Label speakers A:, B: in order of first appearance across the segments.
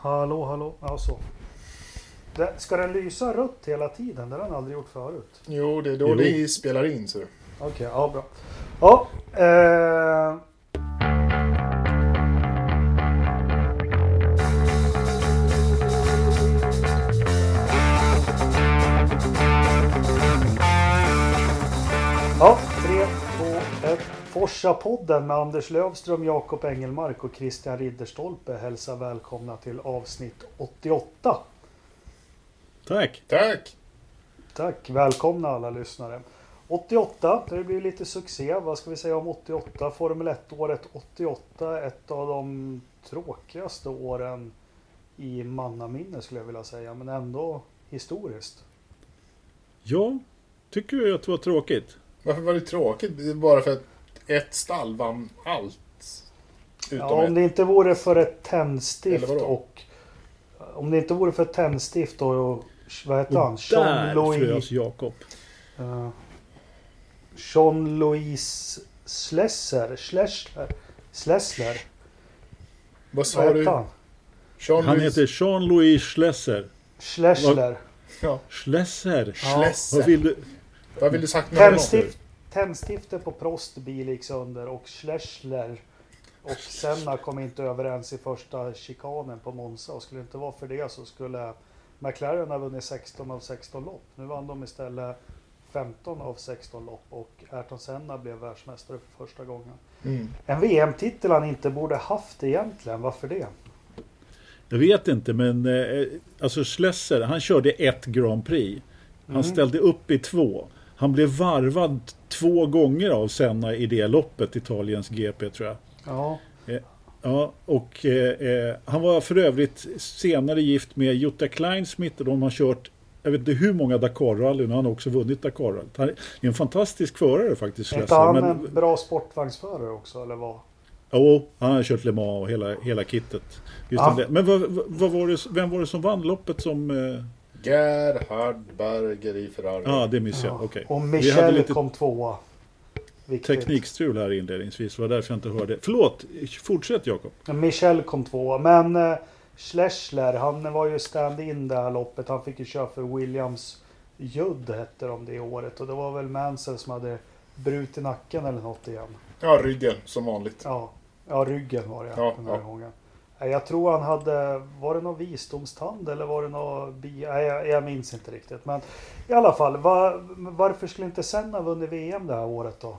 A: Hallå, hallå. Ja, så. Det, ska den lysa rött hela tiden? Det har den aldrig gjort förut.
B: Jo, det är då
C: Jo.
B: det spelar in. Så.
A: Okej, ja bra. Ja, eh, Ja, 3, 2, 1. Forsa-podden med Anders Lövström, Jakob Engelmark och Christian Ridderstolpe hälsar välkomna till avsnitt 88.
C: Tack!
B: Tack!
A: Tack, välkomna alla lyssnare. 88, det blir lite succé. Vad ska vi säga om 88? Formel 1-året 88, ett av de tråkigaste åren i mannaminne skulle jag vilja säga, men ändå historiskt.
C: Ja, tycker du att det var tråkigt?
B: Varför var det tråkigt? Bara för att ett stall vann allt. Utom
A: Ja, om det inte vore för ett tändstift och om det inte vore för ett tändstift och, och vad heter han?
C: Och där
A: Jean-Louis
C: frös Jakob.
A: uh, Jean-Louis Schlesser Schlesser Schlesser
B: Vad
A: Vad
B: sa du?
A: hette han?
B: Jean
C: Han heter Jean-Louis Schlesser.
A: Schlesser
B: Ja.
C: Schlesser?
A: Ja.
B: Schlesser.
C: Vad vill du?
B: Vad vill du sagt med honom?
A: Tändstift, tändstiftet på Prost bil gick sönder och Schlesser och Senna kom inte överens i första chikanen på Monza och skulle det inte vara för det så skulle McLaren ha vunnit 16 av 16 lopp. Nu vann de istället 15 av 16 lopp och Ayrton Senna blev världsmästare för första gången.
B: Mm.
A: En VM-titel han inte borde haft egentligen, varför det?
C: Jag vet inte, men eh, alltså Schlesser, han körde ett Grand Prix. Han
A: Mm.
C: ställde upp i två. Han blev varvad två gånger av Senna i det loppet, Italiens GP tror jag.
A: Ja,
C: Ja, och eh, eh, han var för övrigt senare gift med Jutta Kleinsmith och de har kört jag vet inte hur många Dakar-rallyn och han har också vunnit Dakar-rallyt. Han är en fantastisk förare faktiskt.
A: är inte han
C: men,
A: en bra sportvagnsförare också eller vad?
C: Jo, han har kört Le Mans och hela, hela kittet. Just
A: Ja.
C: Men vad, vad, vad var det, vem var det som vann loppet som... Eh,
B: Gerhard Berger i Ferrari.
C: Ja, det missade jag.
A: Ja.
C: Okej.
A: Och Michel
C: lite
A: kom tvåa. Viktigt.
C: teknikstrul här inledningsvis. Det var därför jag inte hörde. Förlåt, fortsätt Jakob.
A: Michel kom tvåa. Men eh, Schlesler, han var ju stand-in det här loppet. Han fick ju köra för Williams Judd hette de det året. Och det var väl Mansell som hade brutit nacken eller något igen.
B: Ja, ryggen som vanligt.
A: Ja, ja ryggen var det
B: Ja,
A: den här
B: ja.
A: gången. Jag tror han hade, var det någon visdomstand eller var det någon bi... Nej, jag, jag minns inte riktigt. Men i alla fall, var, varför skulle inte Senna vunnit VM det här året då?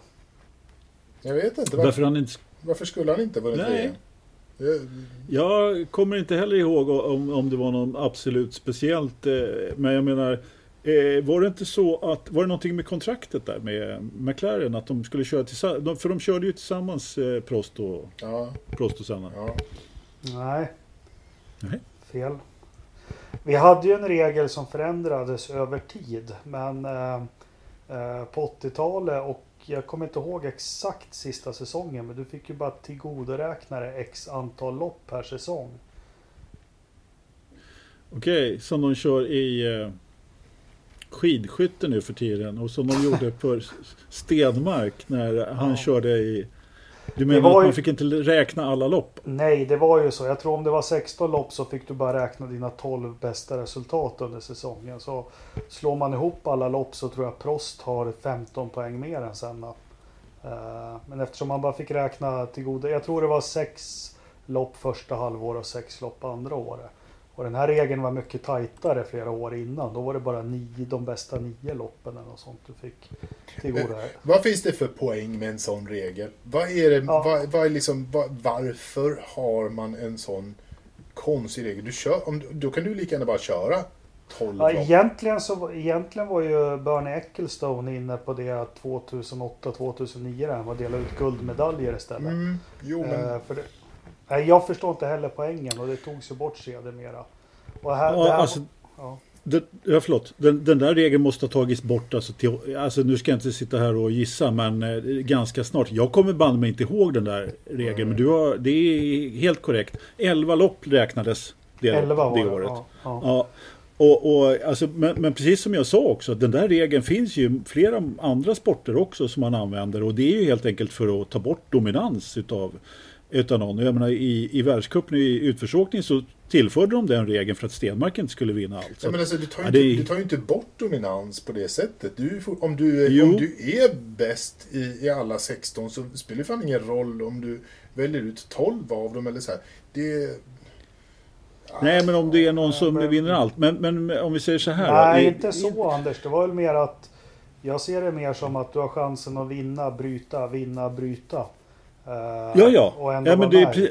B: Jag vet inte. Varför,
C: Varför han inte...
B: varför skulle han inte vunnit
C: Nej.
B: VM?
C: Jag kommer inte heller ihåg om, om det var någon absolut speciellt. Eh, men jag menar, eh, var det inte så att, var det någonting med kontraktet där med McLaren? Att de skulle köra tillsammans? För de körde ju tillsammans eh, Prost och,
B: Ja,
C: Prost och Senna.
B: ja.
A: Nej.
C: Nej.
A: Fel. Vi hade ju en regel som förändrades över tid. Men eh, eh, på 80-talet och jag kommer inte ihåg exakt sista säsongen. Men du fick ju bara tillgodoräkna dig x antal lopp per säsong.
C: Okej, som de kör i eh, skidskytte nu för tiden. Och som de gjorde för Stenmark när han
A: Ja.
C: körde i... Du menar att
A: ju-
C: man fick inte räkna alla lopp?
A: Nej, det var ju så. Jag tror om det var 16 lopp så fick du bara räkna dina 12 bästa resultat under säsongen. Så slår man ihop alla lopp så tror jag Prost har 15 poäng mer än Senna. Eh, Men eftersom man bara fick räkna till goda. Jag tror det var sex lopp första halvår och sex lopp andra året. Och den här regeln var mycket tajtare flera år innan. Då var det bara nio, de bästa nio loppen eller något sånt du fick tillgodoräkna.
B: Vad finns det för poäng med en sån regel? Vad är det,
A: Ja.
B: vad, vad är liksom, vad, varför har man en sån konstig regel? Du kör, om, då kan du lika gärna bara köra 12
A: Ja,
B: lopp.
A: egentligen, så, egentligen var ju Bernie Ecclestone inne på det 2008-2009 där han var dela ut guldmedaljer istället.
B: Mm, jo, men
A: Eh, för det, nej, jag förstår inte heller poängen och det togs ju bort sedermera. Och här, det
C: Ja,
A: här,
C: alltså,
A: ja.
C: den, ja, förlåt. Den, den där regeln måste ha tagits bort. Alltså, till, alltså, nu ska jag inte sitta här och gissa, men eh, ganska snart. Jag kommer banne mig inte ihåg den där regeln, men du har, det är helt korrekt. 11 lopp räknades det,
A: 11 var
C: det
A: det.
C: året.
A: Ja, ja.
C: Ja, och, och, alltså, men, men precis som jag sa också, den där regeln finns ju i flera andra sporter också som man använder och det är ju helt enkelt för att ta bort dominans utav Utan någon. Jag menar, i, i världscupen i utförsåkning så tillförde de den regeln för att Stenmark inte skulle vinna allt.
B: Ja, men alltså, du, tar ju
C: Ja,
B: inte,
C: det-
B: du tar ju inte bort dominans på det sättet. Du, om, du, är- om du är bäst i, i alla 16 så spelar det fan ingen roll om du väljer ut 12 av dem eller så här. Det...
C: Nej, men om det är någon som
A: men-
C: vinner allt. Men, men om vi säger så här.
A: Nej,
C: i-
A: inte så Anders. Det var väl mer att jag ser det mer som att du har chansen att vinna, bryta, vinna, bryta. Eh,
C: Ja, ja.
A: Och ändå
C: Ja men, det är,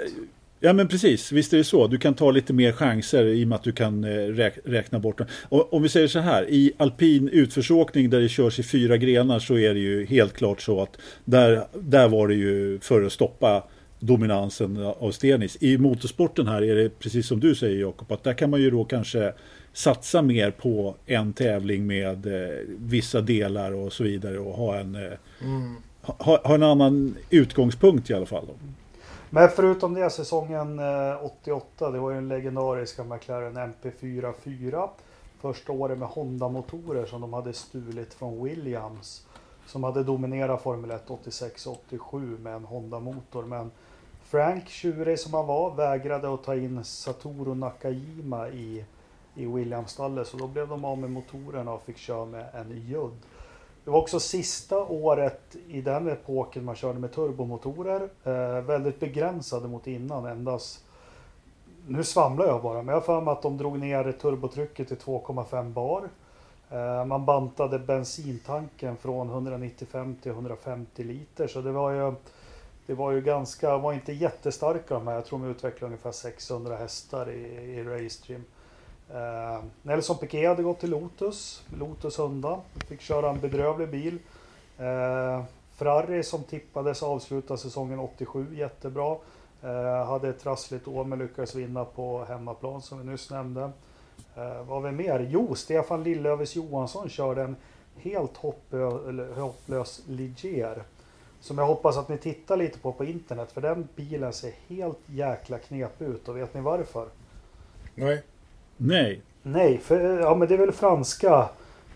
C: ja, men precis. Visst är det så. Du kan ta lite mer chanser i och med att du kan eh, räk- räkna bort dem. Om vi säger så här. I alpin utförsåkning där det körs i fyra grenar så är det ju helt klart så att där, där var det ju för att stoppa dominansen av Stenis. I motorsporten här är det precis som du säger Jakob. Att där kan man ju då kanske satsa mer på en tävling med eh, vissa delar och så vidare och ha en, eh,
B: Mm
C: ha, ha en annan utgångspunkt i alla fall.
A: Men förutom det säsongen eh, 88, det var ju den legendariska McLaren MP4 4. Första året med Honda-motorer som de hade stulit från Williams. Som hade dominerat Formel 1 86 och 87 med en Honda-motor. Men Frank, tjurig som han var, vägrade att ta in Satoru Nakajima i, i Williams-stallet. Så då blev de av med motorerna och fick köra med en Judd. Det var också sista året i den epoken man körde med turbomotorer. Eh, väldigt begränsade mot innan. Endast, nu svamlar jag bara, men jag har för mig att de drog ner turbotrycket till 2,5 bar. Eh, man bantade bensintanken från 195 till 150 liter. Så det var ju, det var ju ganska, var inte jättestarka de här. Jag tror de utvecklade ungefär 600 hästar i, i Racetrim. Eh, Nelson Piquet hade gått till Lotus, Lotus Honda. Fick köra en bedrövlig bil. Eh, Ferrari som tippades avsluta säsongen 87 jättebra. Eh, hade ett trassligt år men lyckades vinna på hemmaplan som vi nyss nämnde. Eh, vad har vi mer? Jo, Stefan Lillövers Johansson körde en helt hoppö- hopplös Ligier. Som jag hoppas att ni tittar lite på på internet för den bilen ser helt jäkla knepig ut och vet ni varför?
B: Nej.
C: Nej,
A: Nej, för ja, men det är väl franska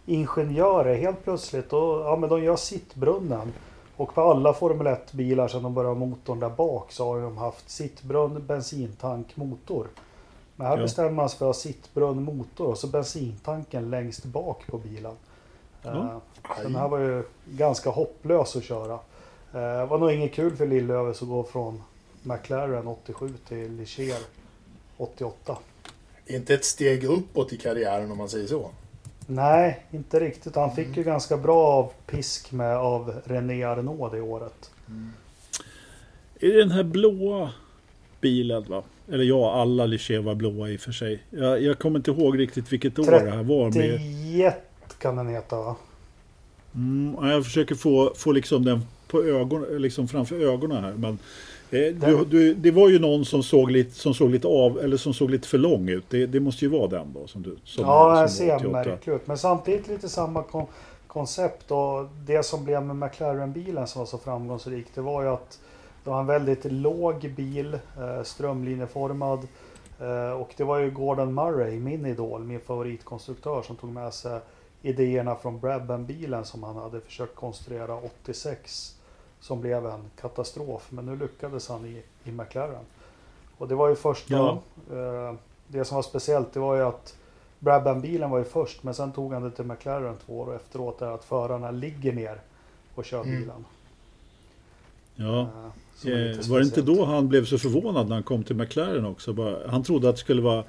A: ingenjörer helt plötsligt. Och, ja, men de gör sittbrunnen. Och på alla Formel 1-bilar sedan de började ha motorn där bak så har de haft sittbrunn, bensintank, motor. Men här
C: Ja.
A: bestämmer man sig för att ha sittbrunn, motor och så bensintanken längst bak på bilen.
C: Ja.
A: Eh, så Den här var ju ganska hopplös att köra. Eh, Det var nog inget kul för Lillövers att gå från McLaren 87 till Ligier 88.
B: Inte ett steg uppåt i karriären om man säger så.
A: Nej, inte riktigt. Han fick ju ganska bra av pisk med av René Arnaud det året.
C: är det den här blåa bilen va? Eller ja, alla Ligier var blåa i och för sig. Jag, jag kommer inte ihåg riktigt vilket år det här var. Med,
A: Diet kan den heta va?
C: mm, ja, jag försöker få, få liksom den på ögon, liksom framför ögonen här. Men, du, du, det var ju någon som såg lite, som såg lite av, eller som såg lite för lång ut. Det, det måste ju vara den då som du som,
A: ja, den ser
C: 88.
A: märklig ut. Men samtidigt lite samma kon koncept. Och det som blev med McLaren-bilen som var så framgångsrik det var ju att det var en väldigt låg bil, eh, strömlinjeformad. Eh, och det var ju Gordon Murray, min idol, min favoritkonstruktör som tog med sig idéerna från Brabham-bilen som han hade försökt konstruera 86. Som blev en katastrof. Men nu lyckades han i, i McLaren. Och det var ju första...
C: Ja.
A: Eh, det som var speciellt det var ju att Brabham-bilen var ju först. Men sen tog han det till McLaren två år efteråt. Är att förarna ligger ner och kör
B: Mm.
A: bilen.
C: Ja.
A: Eh,
C: Eh, var det inte då han blev så förvånad när han kom till McLaren också? Bara, han trodde att det skulle vara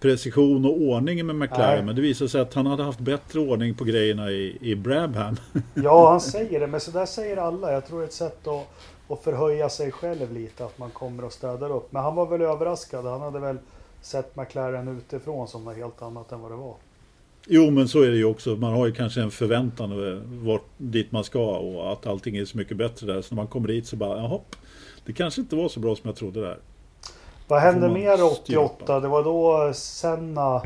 C: precision och ordning med McLaren.
A: Nej.
C: Men det visade sig att han hade haft bättre ordning på grejerna i, i Brabham.
A: Ja, han säger det. Men så där säger alla. Jag tror det är ett sätt att, att förhöja sig själv lite. Att man kommer och städar upp. Men han var väl överraskad. Han hade väl sett McLaren utifrån som något helt annat än vad det var.
C: Jo, men så är det ju också. Man har ju kanske en förväntan vart, dit man ska och att allting är så mycket bättre där. Så när man kommer dit så bara, jaha, det kanske inte var så bra som jag trodde där.
A: Vad hände mer
C: styra
A: 88? Det var då Senna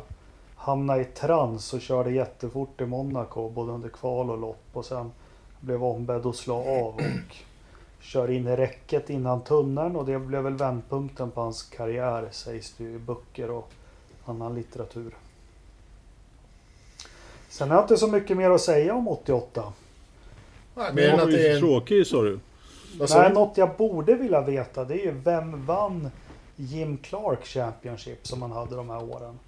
A: hamnade i trans och körde jättefort i Monaco. Både under kval och lopp. Och sen blev ombedd att slå av och kör in i räcket innan tunneln. Och det blev väl vändpunkten på hans karriär sägs det ju i böcker och annan litteratur. Sen har jag inte så mycket mer att säga om 88.
B: Nej,
C: Men
B: att det är en,
C: tråkig sa du.
A: Nej, något jag borde vilja veta det är ju vem vann Jim Clark Championship som man hade de här åren?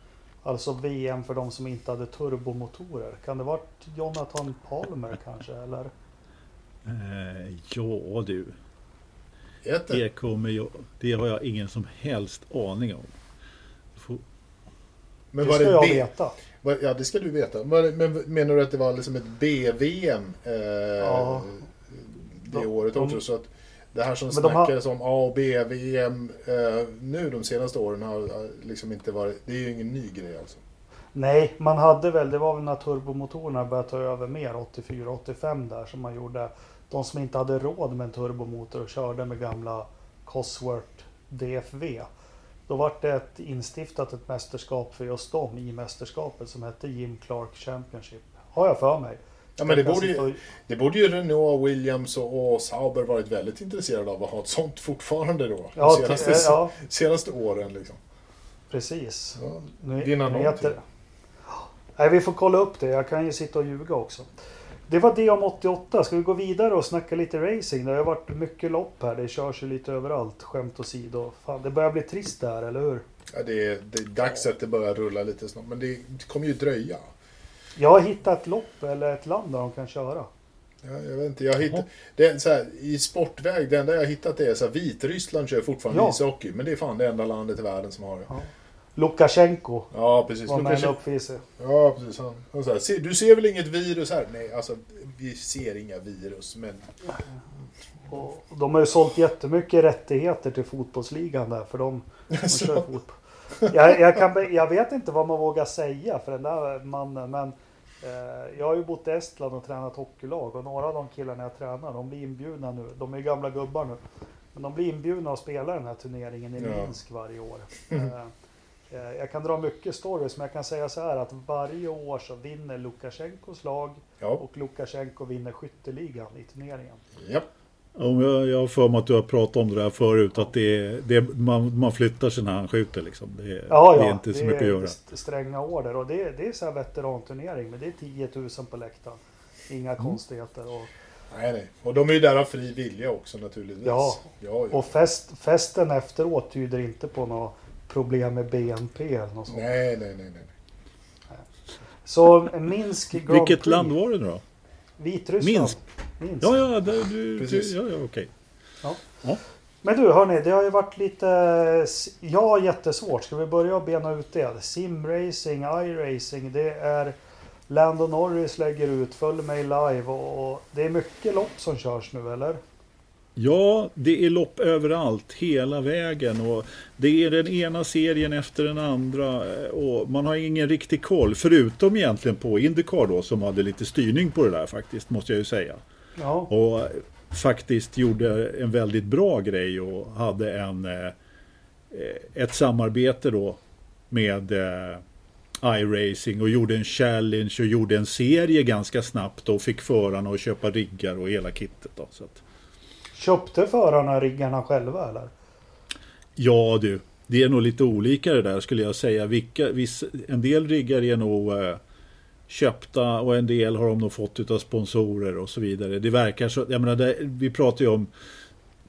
A: Alltså VM för de som inte hade turbomotorer. Kan det varit Jonathan Palmer kanske? Eller?
C: Eh, ja du, det kommer jag, det har jag ingen som helst aning om. Får-
B: Men
A: det ska
B: det
A: jag
B: B-
A: veta.
B: ja, det ska du veta. Men menar du att det var liksom ett B-VM eh,
A: Ja.
B: det
A: De-
B: året
A: de-
B: också? Så att det här som
A: Men de har-
B: snackades om A och B-VM eh, nu de senaste åren har har liksom inte varit... Det är ju ingen ny grej alltså.
A: Nej, man hade väl, det var väl när turbomotorerna började ta över mer 84-85 där som man gjorde. De som inte hade råd med en turbomotor och körde med gamla Cosworth DFV. Då var det ett instiftat ett mästerskap för just dem i mästerskapet som hette Jim Clark Championship. Har jag för mig.
B: Ja, men det borde, ju, det borde ju Renault, Williams och, och Sauber varit väldigt intresserade av att ha ett sånt fortfarande då.
A: Ja,
B: de senaste,
A: ja,
B: senaste åren liksom.
A: precis.
B: Ja, vinna någonting.
A: Nej, vi får kolla upp det. Jag kan ju sitta och ljuga också. Det var det om 88. Ska vi gå vidare och snacka lite racing? Det har varit mycket lopp här. Det körs ju lite överallt. Skämt åsido. Fan, det börjar bli trist det här, eller hur?
B: Ja, det, är, det är dags att det börjar rulla lite snart. Men det, det kommer ju dröja.
A: Jag har hittat ett lopp eller ett land där de kan köra.
B: Ja, jag vet inte, jag hittar, det är så här, I sportväg, det enda jag hittat är så här, Vitryssland kör fortfarande
A: Ja.
B: ishockey. Men det är fan det enda landet i världen som har det.
A: Ja. Lukasjenko
B: Ja, precis.
A: var med en
B: Lukasjen-
A: uppvisare.
B: Ja, precis. Han, så här, "Se- du ser väl inget virus här? Nej, alltså vi ser inga virus. Men
A: Och de har ju sålt jättemycket rättigheter till fotbollsligan där för de, de kör fotboll. Jag, jag, kan, jag vet inte vad man vågar säga för den där mannen men eh, jag har ju bott i Estland och tränat hockeylag och några av de killarna jag tränar de blir inbjudna nu. De är ju gamla gubbar nu. Men de blir inbjudna att spela den här turneringen i
B: Ja.
A: Minsk varje år. Eh, eh, jag kan dra mycket stories men jag kan säga så här att varje år så vinner Lukasjenkos lag
B: ja,
A: och Lukasjenko vinner skytteligan i turneringen.
B: ja.
C: Om jag, jag har för mig att du har pratat om det här förut, att det, är- det, är- man, man flyttar sig när han skjuter. Liksom. Det, är-
A: Ja,
C: det
A: ja,
C: är inte så mycket att göra.
A: st- stränga order och det, det är så här veteranturnering men det är 10 000 på läktaren. Inga
C: Mm.
A: konstigheter. Och,
B: Nej, nej. Och de är ju där av fri vilja också naturligtvis.
A: Ja.
B: ja, ja.
A: och fest, festen efteråt tyder inte på något problem med BNP eller något sånt.
B: Nej, nej, nej, nej.
A: Så Minsk Grand
C: Vilket
A: Prix,
C: land var det nu då?
A: Vitryssland.
C: Minsk?
A: Minsk.
C: Ja, ja, det, du,
B: Precis.
C: ja, ja okej.
A: Men du hörni, det har ju varit lite... Ja, jättesvårt. Ska vi börja bena ut det? Simracing, iRacing, det är... Lando Norris lägger ut, följ mig live och, och det är mycket lopp som körs nu eller?
C: Ja, det är lopp överallt, hela vägen. Och det är den ena serien efter den andra. eh, Och man har ingen riktig koll. Förutom egentligen på Indycar då, som hade lite styrning på det där faktiskt, måste jag ju säga.
A: Ja,
C: Och faktiskt gjorde en väldigt bra grej och hade en, eh, ett samarbete då med eh, iRacing och gjorde en challenge och gjorde en serie ganska snabbt och fick förarna att köpa riggar och hela kittet. Då, så att,
A: köpte förarna riggarna själva eller?
C: ja du, det är nog lite olika det där skulle jag säga. Vilka, viss, en del riggar är nog eh, köpta och en del har de nog fått av sponsorer och så vidare. Det verkar så, jag menar, det, vi pratar ju om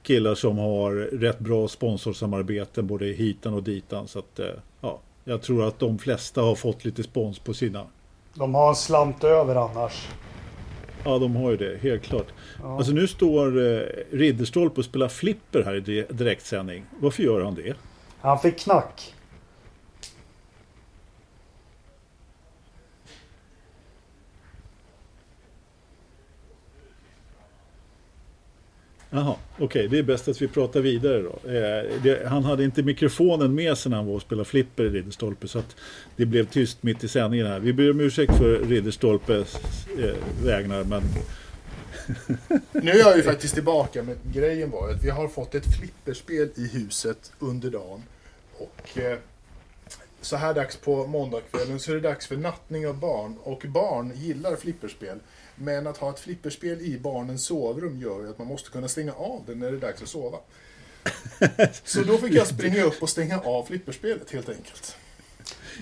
C: killar som har rätt bra sponsorsamarbeten både hitan och ditan. Så att, eh, ja, jag tror att de flesta har fått lite spons på sina.
A: De har en slant över annars.
C: Ja, de har ju det, helt klart.
A: Ja.
C: Alltså nu står eh, Ridderstolpe och spelar flipper här i di- direktsändning. Varför gör han det?
A: Han fick knack.
C: Jaha, okej, det är bäst att vi pratar vidare då. Eh, det, han hade inte mikrofonen med sig när han var och spelade flipper i Ridderstolpe så att det blev tyst mitt i sändningen här. Vi ber om ursäkt för Ridderstolpes eh, vägnar men
B: Nu är jag ju faktiskt tillbaka, men grejen var att vi har fått ett flipperspel i huset under dagen. Och eh, så här dags på måndagskvällen så är det dags för nattning av barn. Och barn gillar flipperspel. Men att ha ett flipperspel i barnens sovrum gör ju att man måste kunna stänga av det när det är dags att sova. Så då fick jag springa upp och stänga av flipperspelet helt enkelt.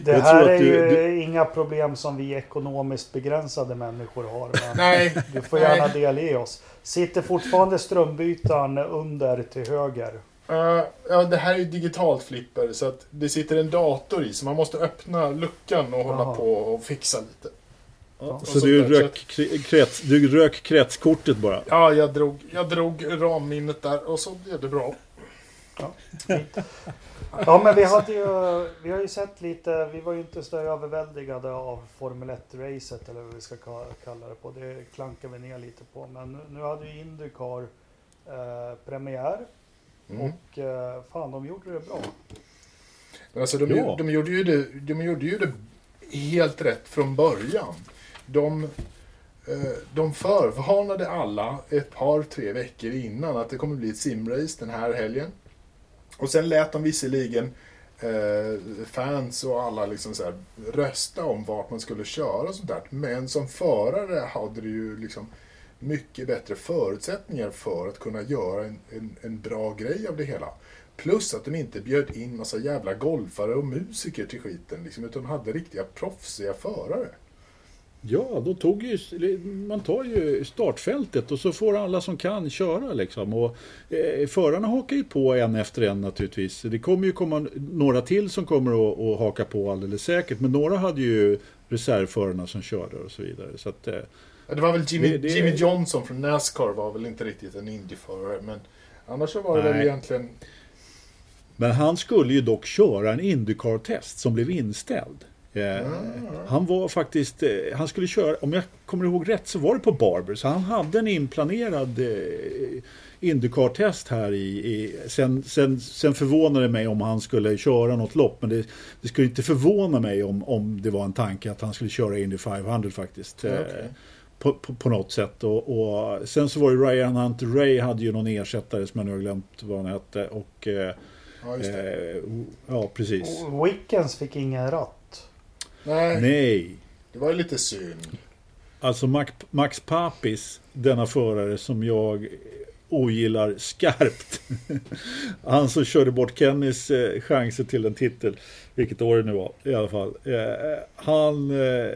A: Det här är du, ju du... inga problem som vi ekonomiskt begränsade människor har.
B: nej.
A: Du får gärna delge oss. Sitter fortfarande strömbytaren under till höger?
B: Uh, ja, det här är digitalt flipper så att det sitter en dator i så man måste öppna luckan och Aha. hålla på och fixa lite.
C: Ja, så du rök, krets, du rök kretskortet bara?
B: Ja, jag drog, jag drog ramminnet där och så blev det bra.
A: Ja, ja men vi, hade ju, vi har ju sett lite, vi var ju inte så överväldigade av Formel 1-racet eller vad vi ska kalla det på. Det klankar vi ner lite på. Men nu hade ju Indycar eh, premiär. Mm. Och eh, fan, de gjorde det bra.
B: Alltså de, ja. de, gjorde ju det, de gjorde ju det helt rätt från början. De, eh, de förvarnade alla ett par, tre veckor innan att det kommer bli ett simrace den här helgen. Och sen lät de visserligen eh, fans och alla liksom så här, rösta om vart man skulle köra och sånt där. Men som förare hade du ju liksom mycket bättre förutsättningar för att kunna göra en, en, en, bra grej av det hela. Plus att de inte bjöd in massa jävla golfare och musiker till skiten, liksom, utan hade riktiga proffsiga förare.
C: Ja, då tog ju, man tar ju startfältet och så får alla som kan köra liksom. Och, eh, förarna hakar ju på en efter en naturligtvis. Det kommer ju komma några till som kommer att, att haka på alldeles säkert. Men några hade ju reservförarna som körde och så vidare. Så att, eh,
B: det var väl Jimmy, det, det... Jimmy Johnson från Nascar var väl inte riktigt en Indy-förare. Men annars så var det Nej. väl egentligen...
C: Men han skulle ju dock köra en Indycar-test som blev inställd. Mm. Han var faktiskt, eh, han skulle köra, om jag kommer ihåg rätt så var det på Barber, så han hade en inplanerad eh, Indycar-test här i, i sen, sen, sen förvånade det mig om han skulle köra något lopp, men det, det, skulle inte förvåna mig om, om det var en tanke att han skulle köra Indy 500 faktiskt. Okay. På, på, på, något sätt. Och, och, sen så var ju Ryan Hunter Ray hade ju någon ersättare som jag nu har glömt vad han hette. Och, ja, eh, ja, precis.
A: Wickens fick ingen ratt.
B: Nej.
C: Nej.
B: Det var ju lite synd.
C: Alltså Max, Max Papis, denna förare som jag ogillar skarpt. Han som körde bort Kennys eh, chanser till en titel, vilket år det nu var i alla fall. Eh, han, eh,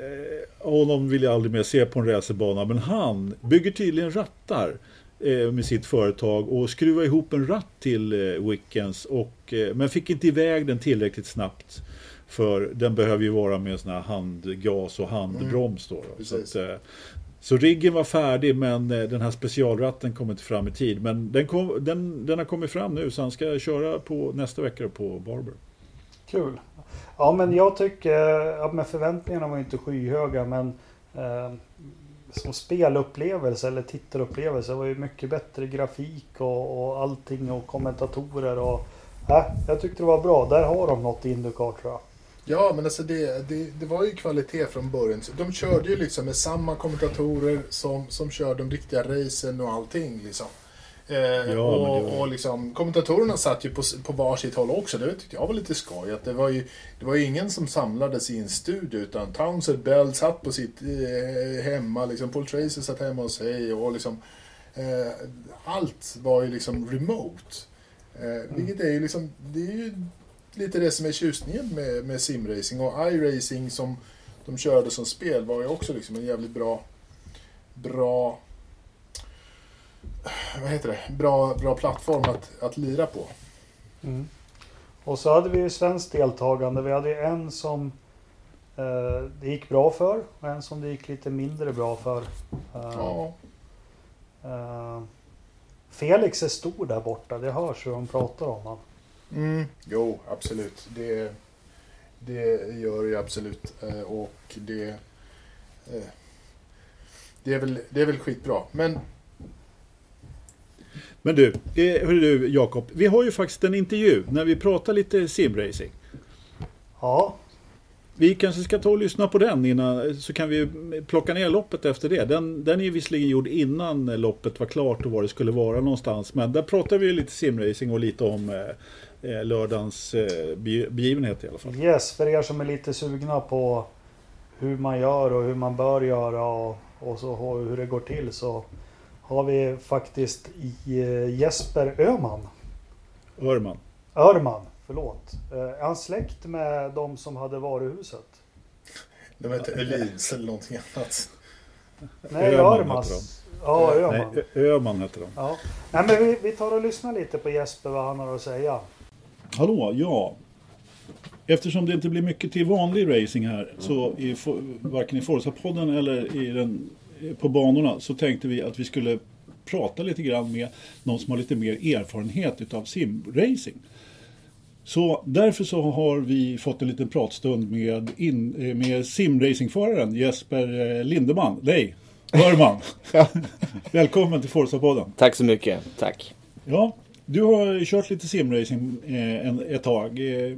C: honom vill jag aldrig mer se på en racerbana, men han bygger tydligen rattar med sitt företag och skruvar ihop en ratt till Wickens, och, men fick inte iväg den tillräckligt snabbt. För den behöver ju vara med sån här handgas och handbroms då. då. Så, att, eh, så riggen var färdig men eh, den här specialratten kom inte fram i tid. Men den, kom, den, den har kommit fram nu så han ska köra på nästa vecka på Barber.
A: Kul. Ja men jag tycker, ja, men förväntningarna var inte skyhöga men eh, som spelupplevelse eller tittarupplevelse var ju mycket bättre grafik och, och allting och kommentatorer och äh, jag tyckte det var bra. Där har de något i Indycar tror jag.
B: Ja, men alltså det, det, det, var ju kvalitet från början. De körde ju liksom med samma kommentatorer som, som körde de riktiga racen och allting. Liksom. Eh, ja, och, var... och liksom, kommentatorerna satt ju på, på varsitt håll också. Det tyckte jag var lite skoj. Att det, var ju, det var ju ingen som samlades i en studio utan Townsend Bell satt på sitt eh, hemma. Liksom, Paul Tracy satt hemma hos sig. Och liksom, eh, allt var ju liksom remote. Eh. Vilket är ju liksom, det är ju lite det som är tjusningen med, med simracing. Och iRacing som de körde som spel var ju också liksom en jävligt bra, bra vad heter det? Bra, bra plattform att, att lira på.
A: Mm. Och så hade vi ju svenskt deltagande. Vi hade en som eh, det gick bra för och en som det gick lite mindre bra för. Eh, ja. eh, Felix är stor där borta. Det hörs hur de pratar om honom.
B: Mm, jo, absolut. Det, det gör det absolut. Eh, och det, eh, det, är väl, det är väl skitbra. Men
C: men du, eh, hörru du Jakob, vi har ju faktiskt en intervju när vi pratar lite simracing.
A: Ja.
C: Vi kanske ska ta och lyssna på den innan, så kan vi plocka ner loppet efter det. Den, den är ju visserligen gjord innan loppet var klart och var det skulle vara någonstans. Men där pratar vi lite simracing och lite om eh, lördagens eh, begivenhet i alla fall.
A: Yes, för er som är lite sugna på hur man gör och hur man bör göra och, och så hur det går till så har vi faktiskt eh, Jesper Öman.
C: Örman.
A: Örman. Förlåt. Eh, är han släkt med de som hade varuhuset?
B: De heter Öhlins eller någonting annat.
A: Nej,
C: Öhman
A: Örmans. Ja,
C: Nej,
A: Öhman.
C: Ö- Öhman heter de.
A: Ja. Nej, men vi, vi tar och lyssnar lite på Jesper vad han har att säga.
C: Hallå, ja. Eftersom det inte blir mycket till vanlig racing här, så i, varken i Forza-podden eller i den, på banorna, så tänkte vi att vi skulle prata lite grann med någon som har lite mer erfarenhet utav simracing. Så därför så har vi fått en liten pratstund med, in, med simracingföraren Jesper eh, Lindeman. Nej, Hörman. Välkommen till Forza-podden.
D: Tack så mycket. Tack.
C: Ja, du har kört lite simracing eh, ett tag. Eh,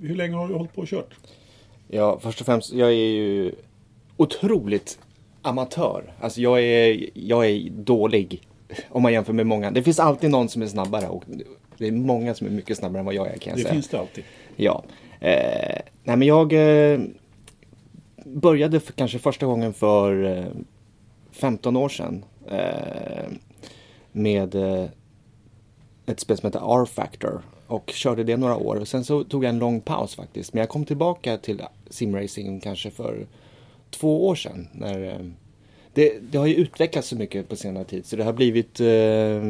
C: hur länge har du hållit på och kört?
D: Ja, först och främst, jag är ju otroligt amatör. Alltså jag är, jag är dålig om man jämför med många. Det finns alltid någon som är snabbare och det är många som är mycket snabbare än vad jag är kan jag
C: Det
D: säga.
C: finns det alltid.
D: Ja. Eh, nej men jag eh, började för, kanske första gången för eh, 15 år sedan. Eh, med ett spel som heter R-Factor. Och körde det några år. Och sen så tog jag en lång paus faktiskt. Men jag kom tillbaka till simracing kanske för två år sedan. När, eh, det, det har ju utvecklats så mycket på senare tid. Så det har blivit eh,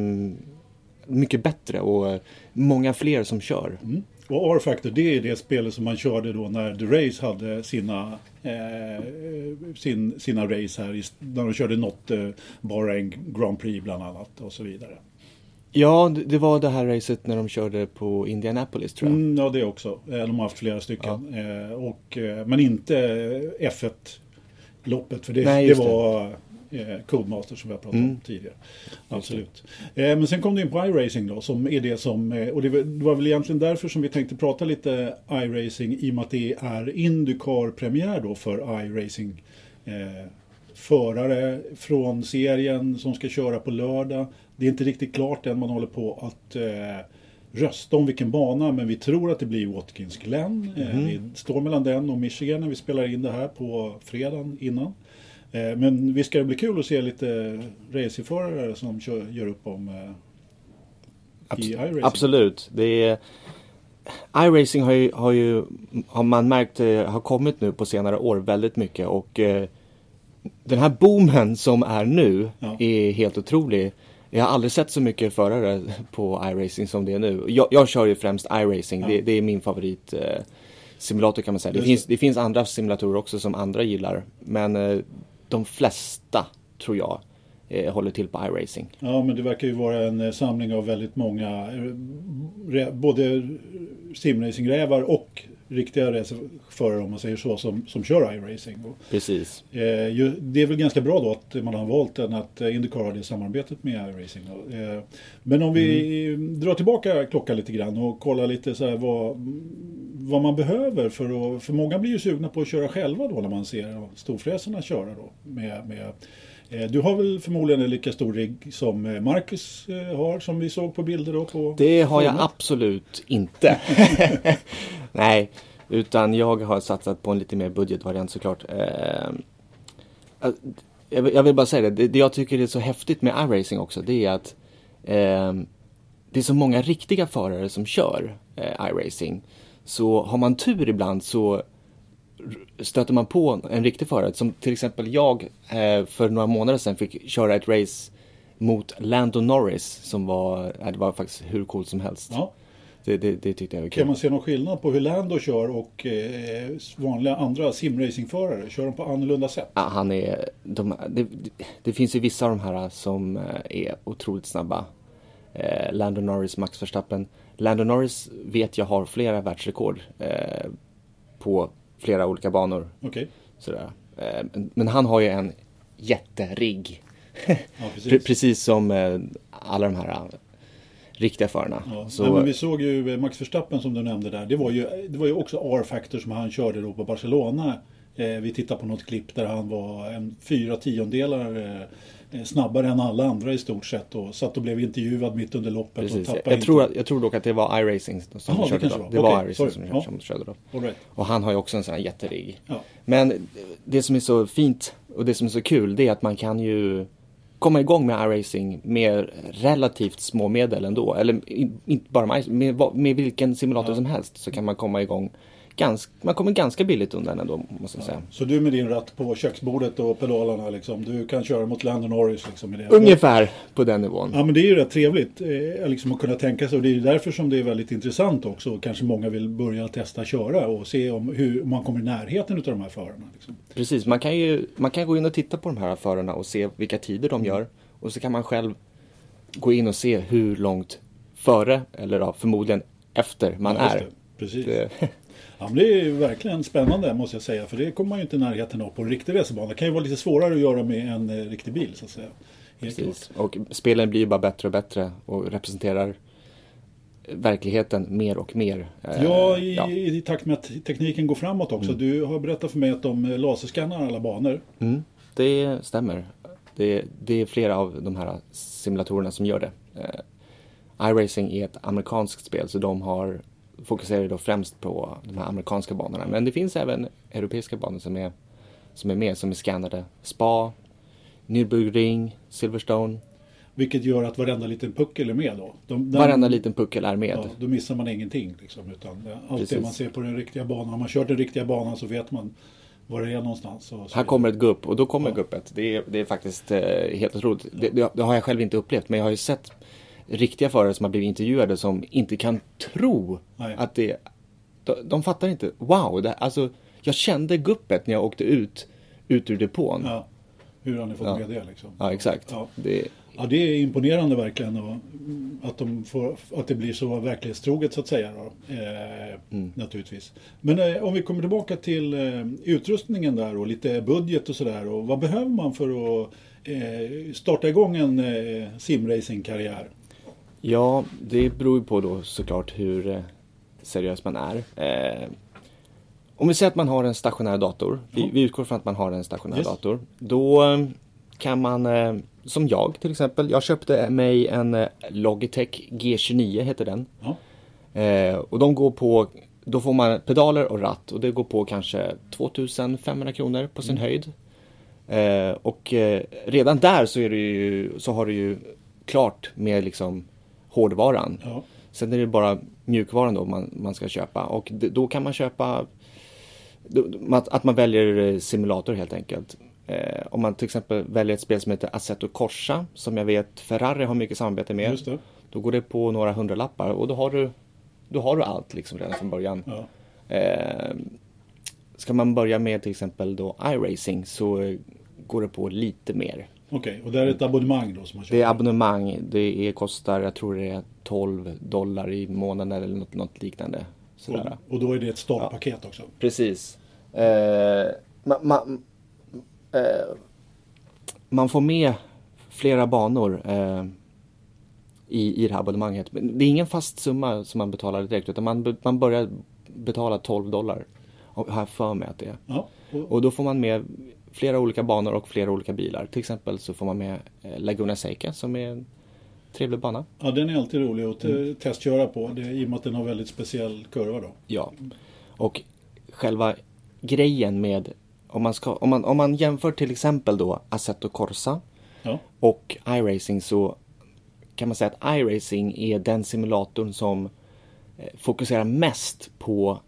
D: mycket bättre och många fler som kör.
C: Mm. Och R-Factor, det är det spelet som man körde då när The Race hade sina, eh, sin, sina race här. När de körde något eh, Bahrain Grand Prix bland annat och så vidare.
D: Ja, det, det var det här racet när de körde på Indianapolis tror jag.
C: Mm, ja, det också. Eh, De har haft flera stycken. Eh, och, eh, men inte eh, F1-loppet, för det,
D: Nej,
C: det
D: det.
C: var eh, Codemaster som vi har pratat om
D: Mm.
C: tidigare. Absolut. Men sen kom du in på iRacing då, som är det som, och det var, det väl egentligen därför som vi tänkte prata lite iRacing i och med att det är Indycar-premiär då för iRacing. Förare från serien som ska köra på lördag. Det är inte riktigt klart än, man håller på att eh, rösta om vilken bana, men vi tror att det blir Watkins Glen. Eh, det står mellan den och Michigan när vi spelar in det här på fredagen innan. Eh, men visst ska det bli kul att se lite racerförare som kör, gör upp om eh, i iRacing.
D: Absolut. Det är, iRacing har ju, har ju, har man märkt, eh, har kommit nu på senare år väldigt mycket och eh, den här boomen som är nu
C: Ja.
D: är helt otrolig. Jag har aldrig sett så mycket förare på iRacing som det är nu. Jag, jag kör ju främst iRacing, det, det är min favorit eh, simulator kan man säga. Det finns,
C: det.
D: finns andra simulatorer också som andra gillar. Men eh, de flesta, tror jag, eh, håller till på iRacing.
C: Ja, men det verkar ju vara en eh, samling av väldigt många, eh, både simracingrävar och riktiga racerförare om man säger så, som, som kör iRacing.
D: Precis.
C: eh, ju, det är väl ganska bra då att man har valt den, att eh, Indycar har det samarbetet med iRacing. Eh, men om vi drar tillbaka klockan lite grann och kollar lite så vad, vad man behöver för att, för många blir ju sugna på att köra själva då när man ser storfräsarna köra då. Med, med, eh, du har väl förmodligen en lika stor rigg som eh, Marcus har som vi såg på bilder då på
D: Det har jag absolut inte. Nej, utan jag har satsat på en lite mer budgetvariant såklart. Eh, alltså, jag vill- bara säga det, det, jag tycker är så häftigt med iRacing också, det är att eh, det är så många riktiga förare som kör eh, iRacing. Så har man tur ibland så stöter man på en riktig förare. Som till exempel jag eh, för några månader sedan fick köra ett race mot Lando Norris som var, eh, det var faktiskt hur coolt som helst.
C: Ja.
D: Det, det, det tyckte jag var
C: Kan
D: kul.
C: man se någon skillnad på hur Lando kör och eh, vanliga andra simracingförare? Kör de på annorlunda sätt?
D: Ja, han är, de, det, det finns ju vissa av de här som eh, är otroligt snabba. Eh, Lando Norris, Max Verstappen. Lando Norris vet jag har flera världsrekord eh, på flera olika banor.
C: Okej,
D: Sådär. Eh, men- men han har ju en jätterigg.
C: ja
D: Pre-
C: precis.
D: precis som eh, alla de här riktiga förarna.
C: Ja,
D: Så,
C: nej, men vi såg ju eh, Max Verstappen som du nämnde där. Det var ju, det var ju också R-Factor som han körde då på Barcelona. Eh, vi tittade på något klipp där han var en fyra tiondelar eh, eh, snabbare än alla andra i stort sett. Och satt och blev intervjuad mitt under loppet.
D: precis.
C: Och
D: Jag, tror, att- jag tror dock att det var iRacing som
C: det
D: körde då. Det var
C: Okej,
D: iRacing som,
C: Ja.
D: som körde då.
C: Right.
D: Och han har ju också en sån här jätterigg.
C: Ja.
D: Men det som är så fint och det som är så kul det är att man kan ju komma igång med iRacing med relativt små medel ändå. Eller inte bara med, med, med vilken simulator ja. som helst så kan man komma igång ganska, man kommer ganska billigt undan ändå måste jag säga.
C: Så du med din ratt på köksbordet och pedalerna liksom, du kan köra mot Landon Norris liksom det?
D: Ungefär på den nivån.
C: Ja men det är ju rätt trevligt eh, liksom att kunna tänka sig och det är därför som det är väldigt intressant också. Kanske många vill börja testa köra och se om, hur, om man kommer i närheten av de här förarna. Liksom.
D: Precis, man kan ju man kan gå in och titta på de här förarna och se vilka tider de gör. Och så kan man själv gå in och se hur långt före, eller ja, förmodligen efter man ja, är.
C: Precis. Det, Ja, men det är verkligen spännande måste jag säga. För det kommer man ju inte i närheten av på en riktig racerbana. Det kan ju vara lite svårare att göra med en eh, riktig bil så att säga.
D: Precis. Och spelen blir ju bara bättre och bättre och representerar verkligheten mer och mer.
C: Eh, ja, i, ja. i takt med att tekniken går framåt också. Mm. Du har berättat för mig att de laserskannar alla banor.
D: Mm, det stämmer. Det, det, är flera av de här simulatorerna som gör det. Eh, iRacing är ett amerikanskt spel så de har fokuserar då främst på de här amerikanska banorna. Men det finns även europeiska banor som är, som är med, som är skannade. Spa, Nürburgring, Silverstone.
C: Vilket gör att varenda liten puckel är med då?
D: De, den, varenda liten puckel är med. Ja,
C: då missar man ingenting. Liksom, utan allt Precis. det man ser på den riktiga banan. Om man kört den riktiga banan så vet man var det är någonstans.
D: Här kommer ett gupp och då kommer ja. guppet. Det är, det är faktiskt eh, helt otroligt. Det, det, det, har jag själv inte upplevt men jag har ju sett riktiga förare som har blivit intervjuade som inte kan tro Nej. att det... De, de fattar inte. Wow, det, alltså jag kände guppet när jag åkte ut, ut ur depån.
C: Ja. Hur har ni fått ja. med det liksom?
D: Ja, exakt. Ja. Det...
C: ja, det är imponerande verkligen. Och att, de får, att det blir så verklighetstroget så att säga. Då. Eh, mm. Naturligtvis. Men eh, om vi kommer tillbaka till eh, utrustningen där och lite budget och sådär. vad behöver man för att eh, starta igång en eh, simracingkarriär?
D: Ja, det beror ju på då såklart hur eh, seriös man är. Eh, om vi säger att man har en stationär dator, vi, vi utgår från att man har en stationär yes. dator. Då eh, kan man, eh, som jag till exempel, jag köpte mig en eh, Logitech G29 heter den. Ja. Eh, och de går på, då får man pedaler och ratt och det går på kanske 2500 kronor på sin mm. höjd. och redan där så, är det ju, så har du ju klart med liksom hårdvaran. Ja. Sen är det bara mjukvaran då man, man ska köpa och då kan man köpa att man väljer eh, simulator helt enkelt. Eh, om man till exempel väljer ett spel som heter Assetto Corsa som jag vet Ferrari har mycket samarbete med. Då går det på några hundralappar och då har du, då har du allt liksom redan från början. Ja. Eh, ska man börja med till exempel då iRacing så eh, går det på lite mer.
C: Okej, okay, och det är ett abonnemang då som man
D: köper? Det är abonnemang. Det är, kostar, jag tror det är 12 dollar i månaden eller något, något liknande.
C: Sådär. Och, och, då är det ett startpaket ja. också?
D: Precis. Eh, man, man, eh, man, får med flera banor eh, i, i det här abonnemanget. Men det är ingen fast summa som man betalar direkt utan man, man börjar betala 12 dollar. Har jag för mig att det är. Ja, och, och då får man med flera olika banor och flera olika bilar. Till exempel så får man med eh, Laguna Seca som är en trevlig bana.
C: Ja, den är alltid rolig att mm. testköra på det, i och med att den har väldigt speciell kurva då.
D: Ja, och själva grejen med om man, ska, om man, om man jämför till exempel då Assetto Corsa ja. och iRacing så kan man säga att iRacing är den simulatorn som eh, fokuserar mest på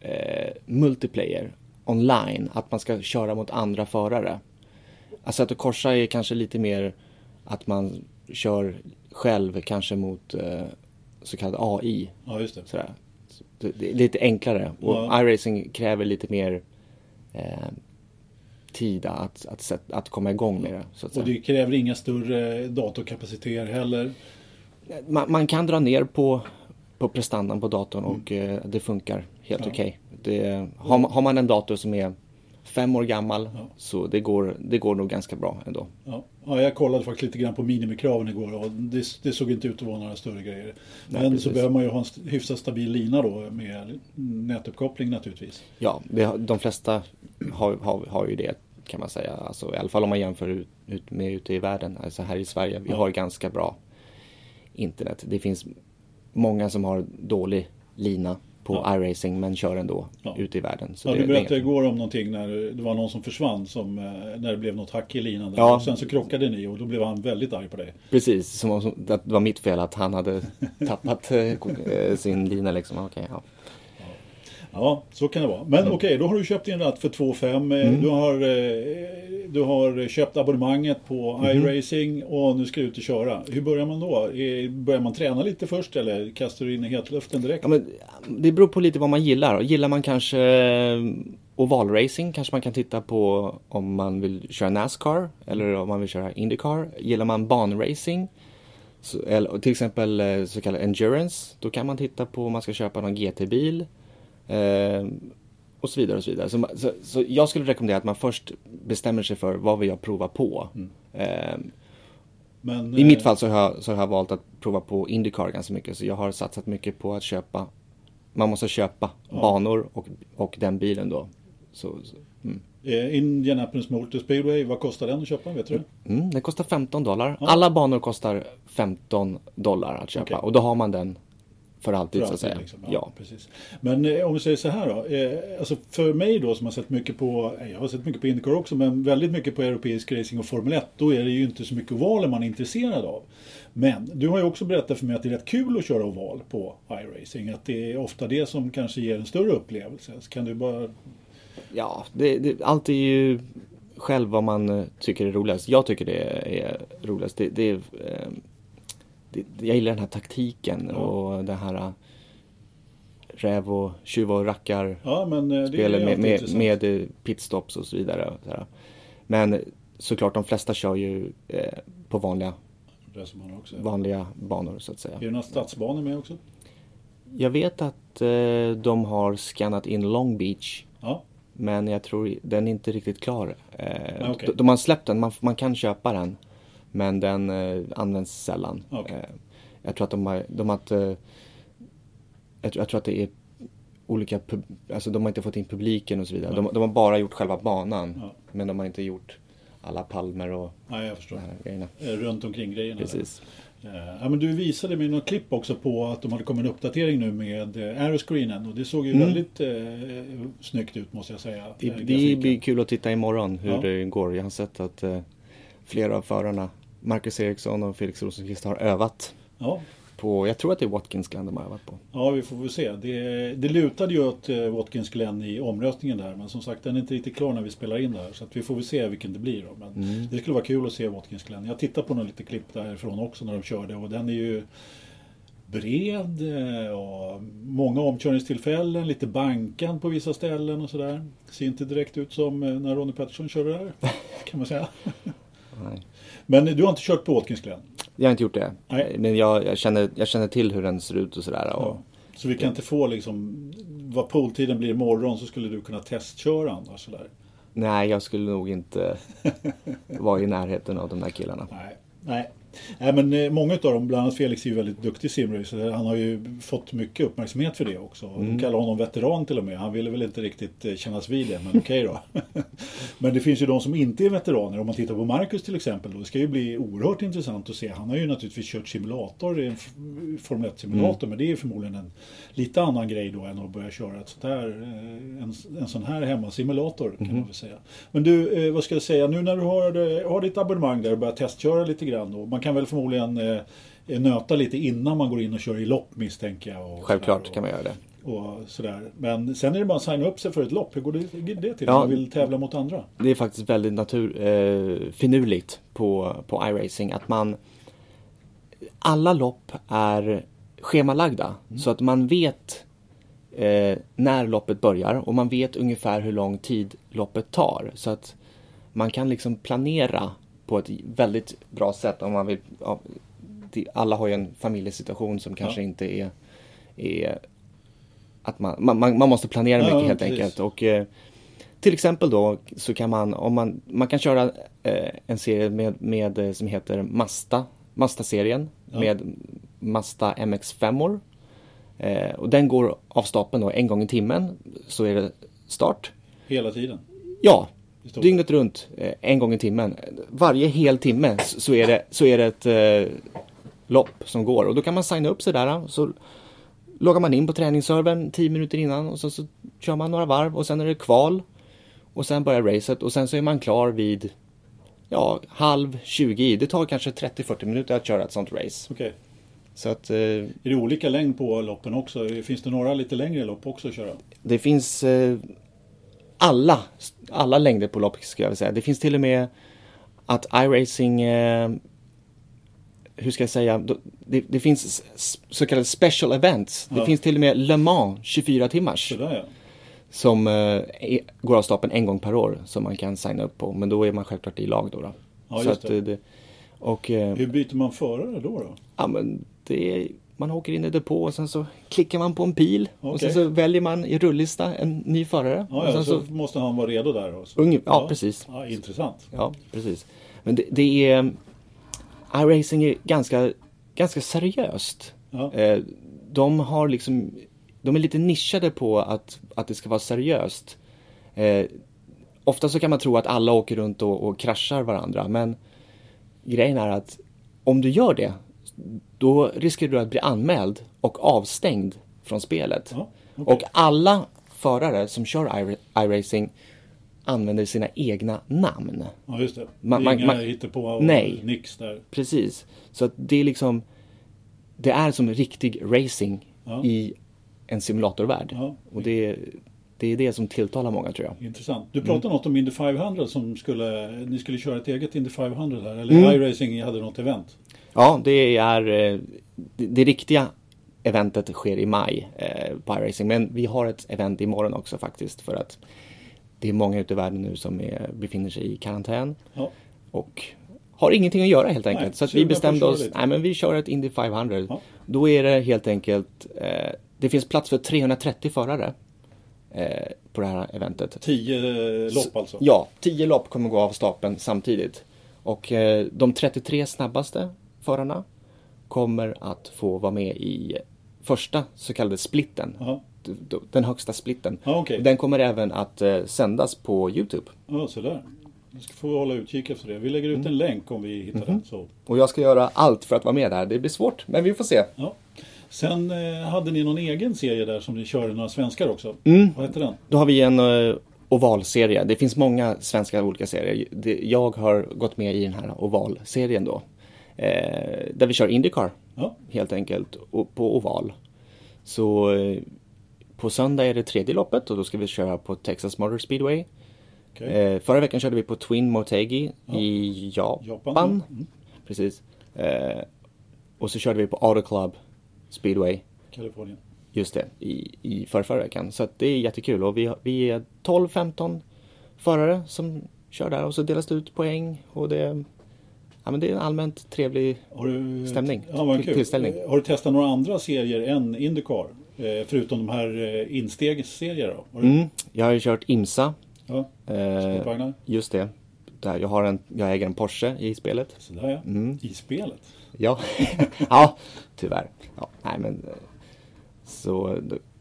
D: eh, multiplayer online, att man ska köra mot andra förare. Alltså att korsa är kanske lite mer att man kör själv kanske mot eh, så kallad AI.
C: Ja, just det.
D: Sådär. det är lite enklare och ja. iRacing kräver lite mer eh, tid att, att, att, att komma igång med det. Så
C: att och det kräver inga större datorkapacitet heller?
D: Man, man, kan dra ner på, på prestandan på datorn och mm. eh, det funkar helt ja. okej. Okay. Har, har, man en dator som är fem år gammal ja. så det går, det går nog ganska bra ändå.
C: Ja. ja, jag kollade faktiskt lite grann på minimikraven igår och det, det såg inte ut att vara några större grejer. Men Nej, så behöver man ju ha en hyfsat stabil lina då med nätuppkoppling naturligtvis.
D: Ja, det, de flesta har, har, har ju det kan man säga. Alltså, I alla fall om man jämför ut, ut med ute i världen. Alltså här i Sverige, vi ja. har ganska bra internet. Det finns många som har dålig lina på
C: Ja.
D: iRacing men kör ändå
C: Ja.
D: ute i världen. Så
C: Ja,
D: det-
C: du berättade
D: inget-
C: igår om någonting när det var någon som försvann som, eh, när det blev något hack i linan. där.
D: Ja.
C: Och sen så krockade ni och då blev han väldigt arg på dig.
D: Precis, som, om- som, det var mitt fel att han hade tappat eh, eh, sin lina liksom. Okej, ja.
C: Ja, så kan det vara. Men
D: Mm.
C: okej, då har du köpt din ratt för 2 5 eh, Du, har, eh, du har köpt abonnemanget på
D: Mm.
C: iRacing och nu ska du ut och köra. Hur börjar man då? Eh, Börjar man träna lite först eller kastar du in i hetluften direkt?
D: Ja, men, det beror på lite vad man gillar. Gillar man kanske ovalracing kanske man kan titta på om man vill köra Nascar eller om man vill köra Indycar. Gillar man banracing, så, eller till exempel så kallad endurance, då kan man titta på om man ska köpa någon GT-bil. Eh, och så vidare och så vidare. Så, så, så jag skulle rekommendera att man först bestämmer sig för vad vill jag prova på. Eh,
C: Men,
D: i
C: eh,
D: mitt fall så har, jag, så har jag valt att prova på Indycar ganska mycket. Så jag har satsat mycket på att köpa. Man måste köpa banor och, och den bilen då. Så, så, mm.
C: eh, Indianapolis Motor Speedway, vad kostar den att köpa? Vet du?
D: Mm, den kostar 15 dollar.
C: Ja.
D: Alla banor kostar 15 dollar att köpa.
C: Okej.
D: Och då har man den för alltid
C: För
D: så att
C: alltid,
D: säga.
C: liksom.
D: Ja.
C: Precis. Men eh, om vi säger så här då. Eh, alltså för mig då som har sett mycket på, eh, jag har sett mycket på Indycar också, men väldigt mycket på europeisk racing och Formel 1. Då är det ju inte så mycket ovaler man är intresserad av. Men du har ju också berättat för mig att det är rätt kul att köra oval på iRacing. Att det är ofta det som kanske ger en större upplevelse. Så kan du bara...
D: Ja, det, det, allt är ju själv vad man eh, tycker är roligast. Jag tycker det är roligast. Det, det är, eh, jag gillar den här taktiken
C: Ja.
D: och det här eh, räv och tjuv och rackar
C: Ja men eh, det
D: spelet med, med, med eh, pitstops och så vidare. så. Men såklart de flesta kör ju eh, på vanliga,
C: också.
D: vanliga banor så att säga.
C: Är det några stadsbanor med också?
D: Jag vet att eh, de har skannat in Long Beach
C: Ja.
D: Men jag tror den är inte riktigt klar. Eh,
C: Ah, okej.
D: de, de har släppt den, man, man kan köpa den. Men den eh, används sällan.
C: Okej.
D: Eh, jag tror att de har, de har inte, jag, tror- jag tror att det är olika, pub, alltså de har inte fått in publiken och så vidare. De, de har bara gjort själva banan.
C: Ja.
D: Men de har inte gjort alla palmer och
C: Nej jag förstår.
D: grejerna.
C: Eh, Runt omkring grejerna.
D: Precis.
C: Eh, Ja, men du visade mig något klipp också på att de hade kommit en uppdatering nu med eh, aeroscreenen och det såg ju
D: Mm.
C: väldigt eh, snyggt ut måste jag säga.
D: Det,
C: eh,
D: det blir kul att titta imorgon hur
C: Ja.
D: det går. Jag har sett att eh, flera av förarna, Marcus Eriksson och Felix Rosenqvist har övat
C: Ja,
D: på, jag tror att det är Watkins Glen de har övat på.
C: ja, vi får väl se. Det, det lutade ju åt eh, Watkins Glen i omröstningen där men som sagt den är inte riktigt klar när vi spelar in det här så vi får väl se vilken det blir. Då. Men
D: Mm.
C: Det skulle vara kul att se Watkins Glen. Jag tittar på några lite klipp därifrån också när de körde och den är ju bred eh, och många omkörningstillfällen, lite bankad på vissa ställen och sådär. Ser inte direkt ut som eh, när Ronnie Pettersson körde där, kan man säga.
D: Nej.
C: Men du har inte kört på Watkins Glen?
D: Jag har inte gjort det.
C: Nej.
D: Men jag, jag, känner, jag känner till hur den ser ut och sådär. Och,
C: Ja. Så vi kan inte få liksom, vad pooltiden blir imorgon så skulle du kunna testköra annars sådär.
D: Nej, jag skulle nog inte vara i närheten av de där killarna.
C: Nej. Nej. Nej men eh, många av dem, bland annat Felix är ju väldigt duktig simracer. Han har ju fått mycket uppmärksamhet för det också. De
D: Mm.
C: kallar honom veteran till och med. Han ville väl inte riktigt eh, kännas vid det, men okej då. men det finns ju de som inte är veteraner. Om man tittar på Marcus till exempel. Då det ska ju bli oerhört intressant att se. Han har ju naturligtvis kört simulator, en Formel 1-simulator. Men det är förmodligen en lite annan grej då än att börja köra ett sånt här, eh, en, en sån här hemmasimulator kan man väl säga. Men du, vad ska jag säga, nu när du har, har ditt abonnemang där och börjar testköra lite grann då. Man kan väl förmodligen eh, nöta lite innan man går in och kör i lopp misstänker jag. Och
D: Självklart
C: sådär,
D: kan man göra det.
C: och, och sådär. Men sen är det bara att signa upp sig för ett lopp. Hur går det, det till?
D: Ja.
C: Om man vill tävla mot andra?
D: Det är faktiskt väldigt natur, eh, finurligt på, på iRacing att man alla lopp är schemalagda så att man vet eh, när loppet börjar och man vet ungefär hur lång tid loppet tar. Så att man kan liksom planera på ett väldigt bra sätt om man vill. Ja, alla har ju en familjesituation som kanske
C: Ja.
D: inte är, är att man, man, man måste planera mycket helt
C: precis.
D: enkelt. Och, eh, till exempel då så kan man, om man, man kan köra eh, en serie med, med, eh, som heter Masta, Masta-serien med Masta MX5-or. Eh, och den går av stapeln då en gång i timmen, så är det start.
C: Hela tiden?
D: Ja, dygnet runt, eh, en gång i timmen. Varje hel timme så är det, så är det ett eh, lopp som går och då kan man signa upp sig där. Så loggar man in på träningsservern 10 minuter innan och så, så kör man några varv och sen är det kval. Och sen börjar racet och sen så är man klar vid ja, halv 20 i. Det tar kanske 30-40 minuter att köra ett sånt race.
C: Okej.
D: Så att eh,
C: Är det olika längd på loppen också? Finns det några lite längre lopp också att köra?
D: det finns eh, alla, alla längder på lopp ska jag vilja säga. Det finns till och med att iRacing, eh, hur ska jag säga, det, det finns så kallade special events. Det
C: Ja.
D: finns till och med Le Mans 24 timmars
C: Sådär ja.
D: som eh, är, går av stapeln en gång per år som man kan signa upp på. Men då är man självklart i lag då. då.
C: Ja,
D: så att,
C: det.
D: eh, det. Och eh,
C: Hur byter man förare då? då?
D: ja, men det är, man åker in i depå och sen så klickar man på en pil. Och
C: Okej.
D: sen så väljer man i rullista en ny förare.
C: Ja,
D: och
C: ja
D: sen
C: så, måste han vara redo där. Också.
D: Unge- ja, precis.
C: Ja, intressant.
D: Ja, precis. Men det, det är... iRacing är ganska, ganska seriöst.
C: Ja.
D: Eh, de har liksom... De är lite nischade på att, att det ska vara seriöst. Eh, ofta så kan man tro att alla åker runt och, och kraschar varandra, men grejen är att om du gör det, då riskerar du att bli anmäld och avstängd från spelet.
C: Ja, okej.
D: Och alla förare som kör iRa- iRacing använder sina egna namn.
C: Ja, just det.
D: Man-
C: det är
D: man-
C: inga hittepå
D: Nej.
C: nix där.
D: Precis. Så att det är liksom Det är som riktig racing
C: Ja.
D: i en simulatorvärld.
C: Ja.
D: Och det, det är det som tilltalar många tror jag.
C: Intressant. Du
D: Mm.
C: pratade något om Indy 500 som skulle, ni skulle köra ett eget Indy 500 här. Eller
D: Mm.
C: iRacing hade något event.
D: Ja, det är eh, det, riktiga eventet sker i maj eh, på iRacing. Men vi har ett event imorgon också faktiskt för att det är många ute i världen nu som är, befinner sig i karantän
C: Ja.
D: och har ingenting att göra helt enkelt.
C: Nej,
D: så att vi bestämde oss, nej men vi kör ett Indy 500.
C: Ja.
D: Då är det helt enkelt, eh, det finns plats för 330 förare eh, på det här eventet.
C: Tio eh, lopp alltså.
D: Ja, 10 lopp kommer gå av stapeln samtidigt. Och eh, de 33 snabbaste förarna kommer att få vara med i första så kallade splitten. D- Den högsta splitten.
C: ja okej.
D: Den kommer även att eh, sändas på Youtube.
C: Ja, sådär. Vi ska få hålla utkik efter det. Vi lägger
D: Mm.
C: ut en länk om vi hittar
D: Mhm.
C: den. Så.
D: Och jag ska göra allt för att vara med där. Det blir svårt, men vi får se.
C: Ja. Sen eh, hade ni någon egen serie där som ni körde några svenskar också.
D: Mm.
C: Vad hette den?
D: Då har vi en uh, ovalserie. Det finns många svenska olika serier. Jag har gått med i den här ovalserien då. Eh, där vi kör Indycar
C: Ja,
D: helt enkelt och på oval. Så eh, på söndag är det tredje loppet och då ska vi köra på Texas Motor Speedway.
C: okej.
D: Eh, förra veckan körde vi på Twin Motegi
C: Ja.
D: i Japan.
C: Japan. Mm.
D: Precis. Eh, och så körde vi på Auto Club Speedway.
C: Kalifornien.
D: Just det, i, i förra, förra veckan. Så det är jättekul och vi, vi är 12-15 förare som kör där och så delas det ut poäng och det, ja, men det är en allmänt trevlig
C: du,
D: Stämning.
C: Ja,
D: Till-
C: kul.
D: tillställning.
C: Eh, Har du testat några andra serier än Indycar? Eh, förutom de här eh, instegsserier då? Har du,
D: Mm, jag har ju kört IMSA.
C: Ja,
D: Eh, just det. Där jag, har en, jag äger en Porsche i spelet.
C: Sådär ja.
D: Mm.
C: I spelet?
D: Ja, ja tyvärr. Ja, nej men, så,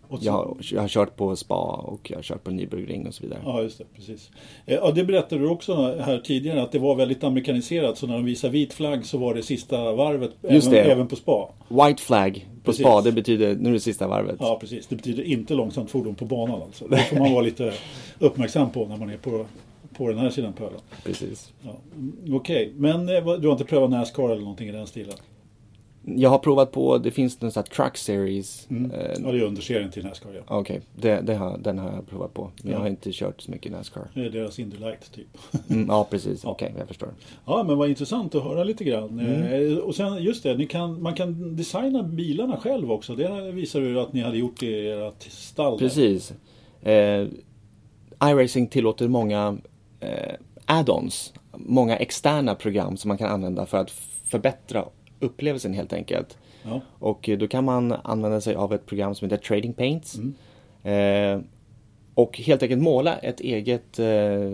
C: Och
D: jag, har, jag har kört på spa och jag har kört på Nürburgring och så vidare.
C: Ja, just det. Precis. Eh, Ja, det berättade du också här tidigare att det var väldigt amerikaniserat. Så när de visade vit flagg så var det sista varvet även, även på spa.
D: White flag på
C: Precis.
D: spa, det betyder nu är det sista varvet.
C: Ja, precis. Det betyder inte långsamt fordon på banan alltså. Det får man vara lite uppmärksam på när man är på, på den här sidan pölen.
D: Precis.
C: Ja. mm, Okej, men eh, du har inte prövat Nascar eller någonting i den stilen?
D: Jag har provat på, det finns en sån här truck series.
C: Mm.
D: Eh,
C: Ja, det är underserien till Nascar ja.
D: Okej, det, det har, den har jag provat på. Men jag
C: Ja.
D: har inte kört så mycket Nascar.
C: Det är deras Indy Light typ.
D: Mm, ja, precis.
C: Ja.
D: Okej, jag förstår.
C: Ja, men vad intressant att höra lite grann.
D: Mm.
C: Eh, Och sen just det, kan, man kan designa bilarna själv också. Det visar ju att ni hade gjort i ert stall.
D: Precis. Eh, iRacing tillåter många eh, add-ons. Många externa program som man kan använda för att förbättra upplevelsen helt enkelt.
C: Ja.
D: Och då kan man använda sig av ett program som heter Trading Paints.
C: Mm.
D: Eh, och helt enkelt måla ett eget eh,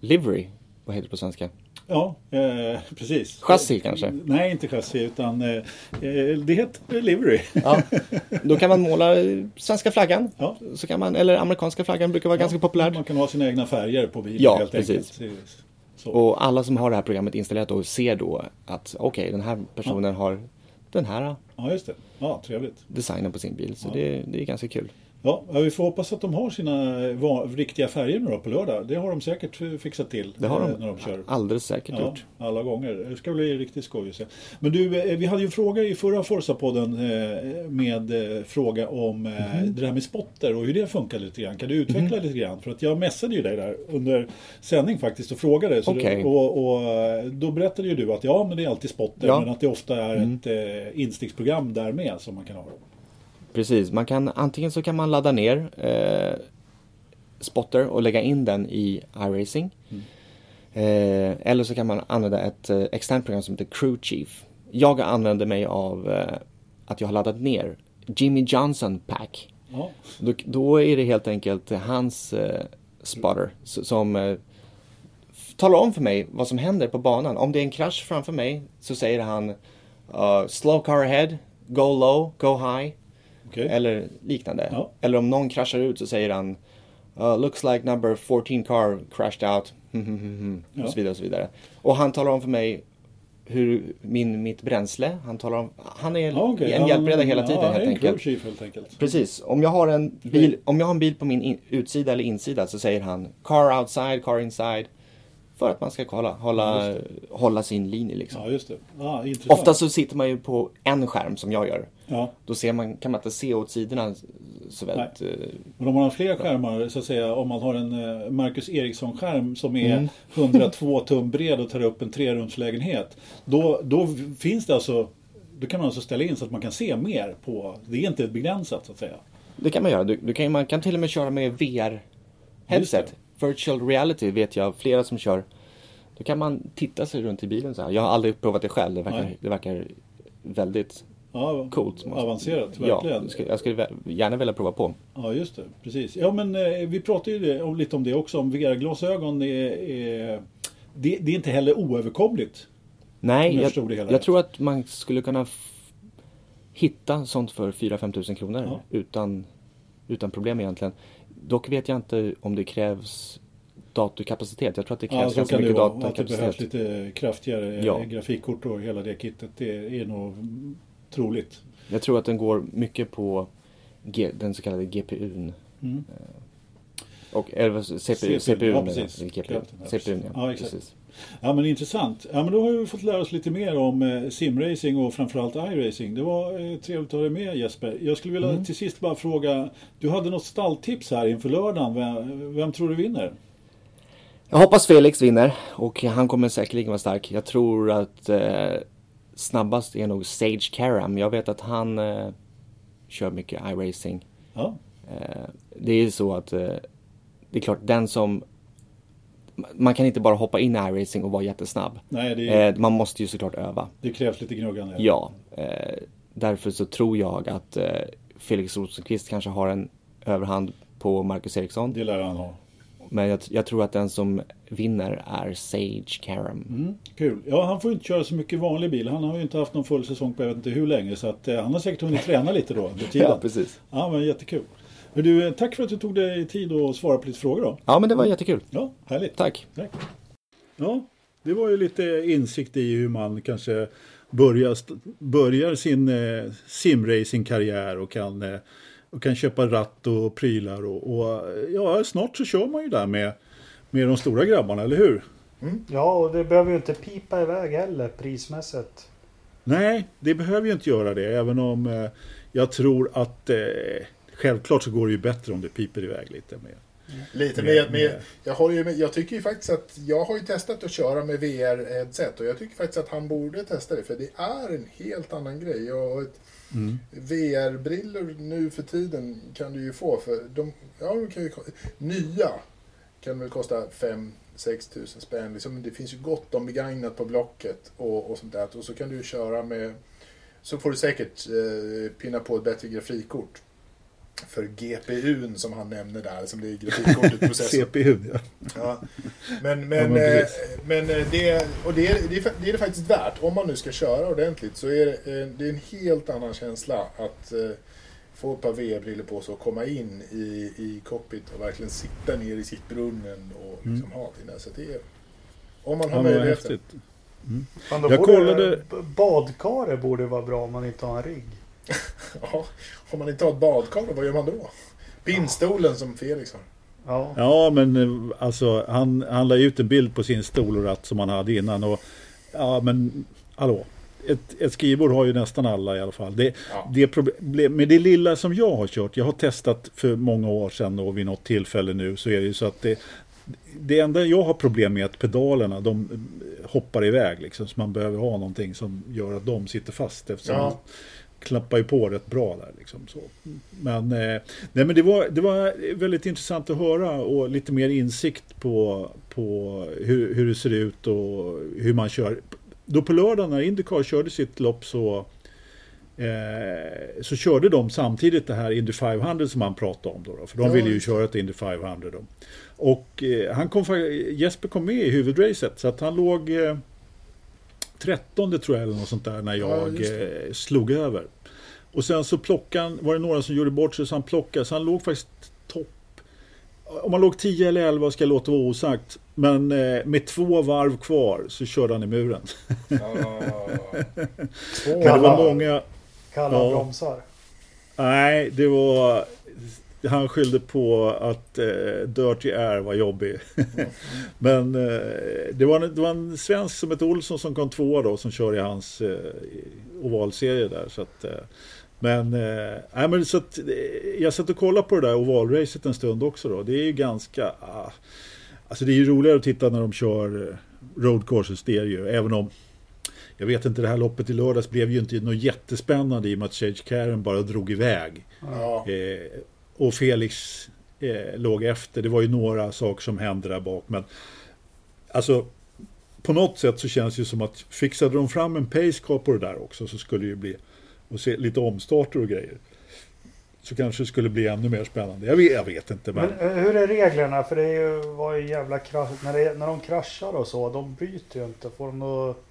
D: livery. Vad heter det på svenska?
C: Ja, eh, precis.
D: Chassi kanske?
C: Nej, inte chassi utan eh, eh, det heter livery.
D: Ja. Då kan man måla svenska flaggan.
C: Ja.
D: Så kan man, eller amerikanska flaggan brukar vara ganska populärt.
C: Man kan ha sina egna färger på bilen
D: Ja,
C: helt
D: precis.
C: enkelt. Så.
D: Och alla som har det här programmet installerat då ser då att okej, den här personen har den här
C: Ja, just det. Ja, trevligt.
D: designen på sin bil. Så
C: Ja.
D: det, det är ganska kul.
C: Ja, vi får hoppas att de har sina eh, riktiga färger nu då på lördag. Det har de säkert eh, fixat till
D: Det har
C: eh,
D: de
C: när de kör.
D: alldeles säkert
C: Ja,
D: gjort.
C: alla gånger. Det ska bli riktigt skoj att se. Men du, eh, vi hade ju en fråga i förra Forza-podden eh, med eh, fråga om eh,
D: Mhm.
C: det här med spotter och hur det funkar lite grann. Kan du utveckla lite grann? För att jag messade ju dig där under sändning faktiskt och frågade.
D: Okej.
C: det, och, och eh, då berättade ju du att ja, men det är alltid spotter.
D: Ja.
C: Men att det ofta är
D: Mm.
C: ett eh, insticksprogram där med som man kan ha.
D: Precis, man kan, antingen så kan man ladda ner eh, Spotter och lägga in den i iRacing.
C: Mm.
D: Eh, eller så kan man använda ett eh, externt program som heter Crew Chief. Jag använder mig av eh, att jag har laddat ner Jimmy Johnson Pack.
C: Ja,
D: Då, då är det helt enkelt hans eh, spotter som eh, talar om för mig vad som händer på banan. Om det är en krasch framför mig så säger han uh, slow car ahead, go low, go high.
C: Okej.
D: Eller liknande.
C: Ja.
D: Eller om någon kraschar ut så säger han uh, Looks like number 14 car crashed out.
C: Ja.
D: Och så vidare och så vidare. Och han talar om för mig hur min, mitt bränsle, han talar om, han är
C: okej.
D: en hjälpreda hela tiden
C: ja,
D: helt
C: en
D: enkelt.
C: chief helt enkelt.
D: Precis, om jag har en bil, om jag har en bil på min in, utsida eller insida så säger han car outside, car inside. För att man ska hålla, hålla, hålla sin linje liksom.
C: Ja, just det. Ja.
D: Ofta så sitter man ju på en skärm som jag gör.
C: Ja.
D: Då ser man, kan man inte se åt sidorna så väldigt... eh,
C: Men om man har fler skärmar, så att säga, om man har en eh, Marcus Eriksson-skärm som är
D: Mm.
C: 102 tum bred och tar upp en trerumslägenhet. Då, då finns det alltså, då kan man alltså ställa in så att man kan se mer på, det är inte begränsat så att säga.
D: Det kan man göra. Du, du kan, man kan till och med köra med VR-headset. Virtual reality vet jag flera som kör. Då kan man titta sig runt i bilen så här. Jag har aldrig provat det själv. Det verkar, det verkar väldigt
C: Ja,
D: coolt.
C: Avancerat,
D: Ja,
C: verkligen.
D: jag skulle, jag skulle gärna vilja prova på.
C: Ja, just det. Precis. Ja, men eh, vi pratade ju lite om det också, om VR-glasögon. är, är, det, det är inte heller oöverkomligt. Om
D: Nej,
C: jag
D: jag, jag tror att man skulle kunna hitta sånt för 4-5 tusen kronor
C: Ja.
D: utan, utan problem egentligen. Dock vet jag inte om det krävs datorkapacitet. Jag tror att det
C: Ja,
D: krävs
C: så
D: ganska mycket
C: vara. Att det behövs
D: datorkapacitet.
C: lite kraftigare eh,
D: Ja.
C: grafikkort och hela det kittet. Det är nog troligt.
D: Jag tror att den går mycket på G, den så kallade GPUn.
C: Mm.
D: Och, eller CPU,
C: CPU,
D: CPU,
C: ja, precis.
D: GPU.
C: Ja,
D: CPUn, ja.
C: Ja, exakt.
D: precis.
C: Ja men intressant. Ja men då har vi fått lära oss lite mer om eh, simracing och framförallt iRacing. Det var eh, trevligt att ha dig med Jesper. Jag skulle vilja
D: Mm.
C: till sist bara fråga. Du hade något stalltips här inför lördagen. Vem, vem tror du vinner?
D: Jag hoppas Felix vinner och han kommer säkerligen vara stark. Jag tror att eh, snabbast är nog Sage Karam. Jag vet att han eh, kör mycket iRacing.
C: Ja,
D: Eh, det är ju så att eh, det är klart den som man kan inte bara hoppa in i iRacing och vara jättesnabb.
C: nej det,
D: Eh, man måste ju såklart öva.
C: det krävs lite gnuggande.
D: Ja, eh, därför så tror jag att eh, Felix Rosenqvist kanske har en överhand på Marcus Eriksson.
C: Det lär han ha.
D: Men jag, jag tror att den som vinner är Sage Karam.
C: Mm, kul. Ja, han får ju inte köra så mycket vanlig bil. Han har ju inte haft någon full säsong på jag vet inte hur länge. Så att, eh, han har säkert hunnit träna lite då under tiden.
D: Ja, precis.
C: Ja, men jättekul. Men du, tack för att du tog dig tid att svara på lite frågor då.
D: Ja, men det var jättekul.
C: Ja, härligt.
D: Tack.
C: Tack. Ja, det var ju lite insikt i hur man kanske börjar, börjar sin eh, simracingkarriär och kan, eh, och kan köpa ratt och prylar. Och, och eh, ja, snart så kör man ju där med, med de stora grabbarna, eller hur?
A: Ja, och det behöver ju inte pipa iväg heller prismässigt.
C: Nej, det behöver ju inte göra det, även om eh, jag tror att eh, självklart så går det ju bättre om det piper iväg lite mer.
B: Lite
C: med,
B: med- jag, håller ju med, jag tycker ju faktiskt att jag har ju testat att köra med VR-headset och jag tycker faktiskt att han borde testa det för det är en helt annan grej. Och ett,
C: Mm.
B: VR-brillor nu för tiden kan du ju få för de, ja, de kan ju, nya kan väl kosta 5-6 tusen spänn. Liksom, det finns ju gott om begagnat på Blocket och, och sånt där. Och så kan du ju köra med, så får du säkert eh, pinna på ett bättre grafikkort. För GPUn som han nämner där, som det är grafikkortet, processorn.
C: CPU, ja.
B: Ja. Men,
C: Ja,
B: men,
C: men
B: eh, men eh, det, och det, är, det, är, det är det faktiskt värt. Om man nu ska köra ordentligt så är det, eh, det är en helt annan känsla att få ett par VR-brillor på sig och komma in i, i cockpit och verkligen sitta ner i sittbrunnen och liksom ha det där. Så det är, om man har
C: Mm. Ja, men
B: möjligheten.
A: Mm. Jag borde, kollade... Badkaret borde vara bra om man inte har en rigg.
B: Ja, om man inte har ett badkar, vad gör man då? Pinnstolen som Felix har.
C: Ja. ja, men eh, alltså han, han la ut en bild på sin stol och ratt som han hade innan. Och, ja, men hallå. Ett, ett skrivbord har ju nästan alla i alla fall. Det, ja. det problem, med det lilla som jag har kört, jag har testat för många år sedan och vid något tillfälle nu så är det ju så att det, det enda jag har problem med är att pedalerna de hoppar iväg liksom. Så man behöver ha någonting som gör att de sitter fast eftersom ja klappar ju på rätt bra där. Liksom, så. Men, eh, nej, men det, var, det var väldigt intressant att höra och lite mer insikt på, på hur, hur det ser ut och hur man kör. Då på lördagen när Indycar körde sitt lopp så eh, så körde de samtidigt det här Indy 500 som han pratade om. Då, då för de ville ju köra ett Indy 500. Då. Och eh, han kom, Jesper kom med i huvudracet så att han låg eh, 13 tror jag eller något sånt där när jag ja, eh, slog över. Och sen så plockade var det några som gjorde bort sig så han plockade, så han låg faktiskt topp. Om man låg 10 eller 11 ska jag låta vara osagt. Men eh, med två varv kvar så körde han i muren. Ja.
A: det var många... Kalla ja. bromsar.
C: Nej, det var han skyllde på att eh, Dirty Air var jobbig. Men eh, det, var en, det var en svensk som hette Olsson som kom tvåa då som kör i hans eh, ovalserie där. Så att, eh, men, eh, men så att, eh, jag satt och kollade på det där ovalracet en stund också då. Det är ju ganska... Ah, alltså det är ju roligare att titta när de kör eh, road courses, ju. Även om jag vet inte, det här loppet i lördags blev ju inte något jättespännande i och med att Sage Karen bara drog iväg. Ja. Eh, och Felix eh, låg efter. Det var ju några saker som hände där bak. Men alltså på något sätt så känns det ju som att fixade de fram en pacecar på det där också så skulle det ju bli och se lite omstarter och grejer. Så kanske det skulle bli ännu mer spännande. Jag vet, jag vet inte.
A: Men... men... Eh, hur är reglerna? För det är ju, var ju jävla krasch. När, det, när de kraschar och så, de byter ju inte. Får de något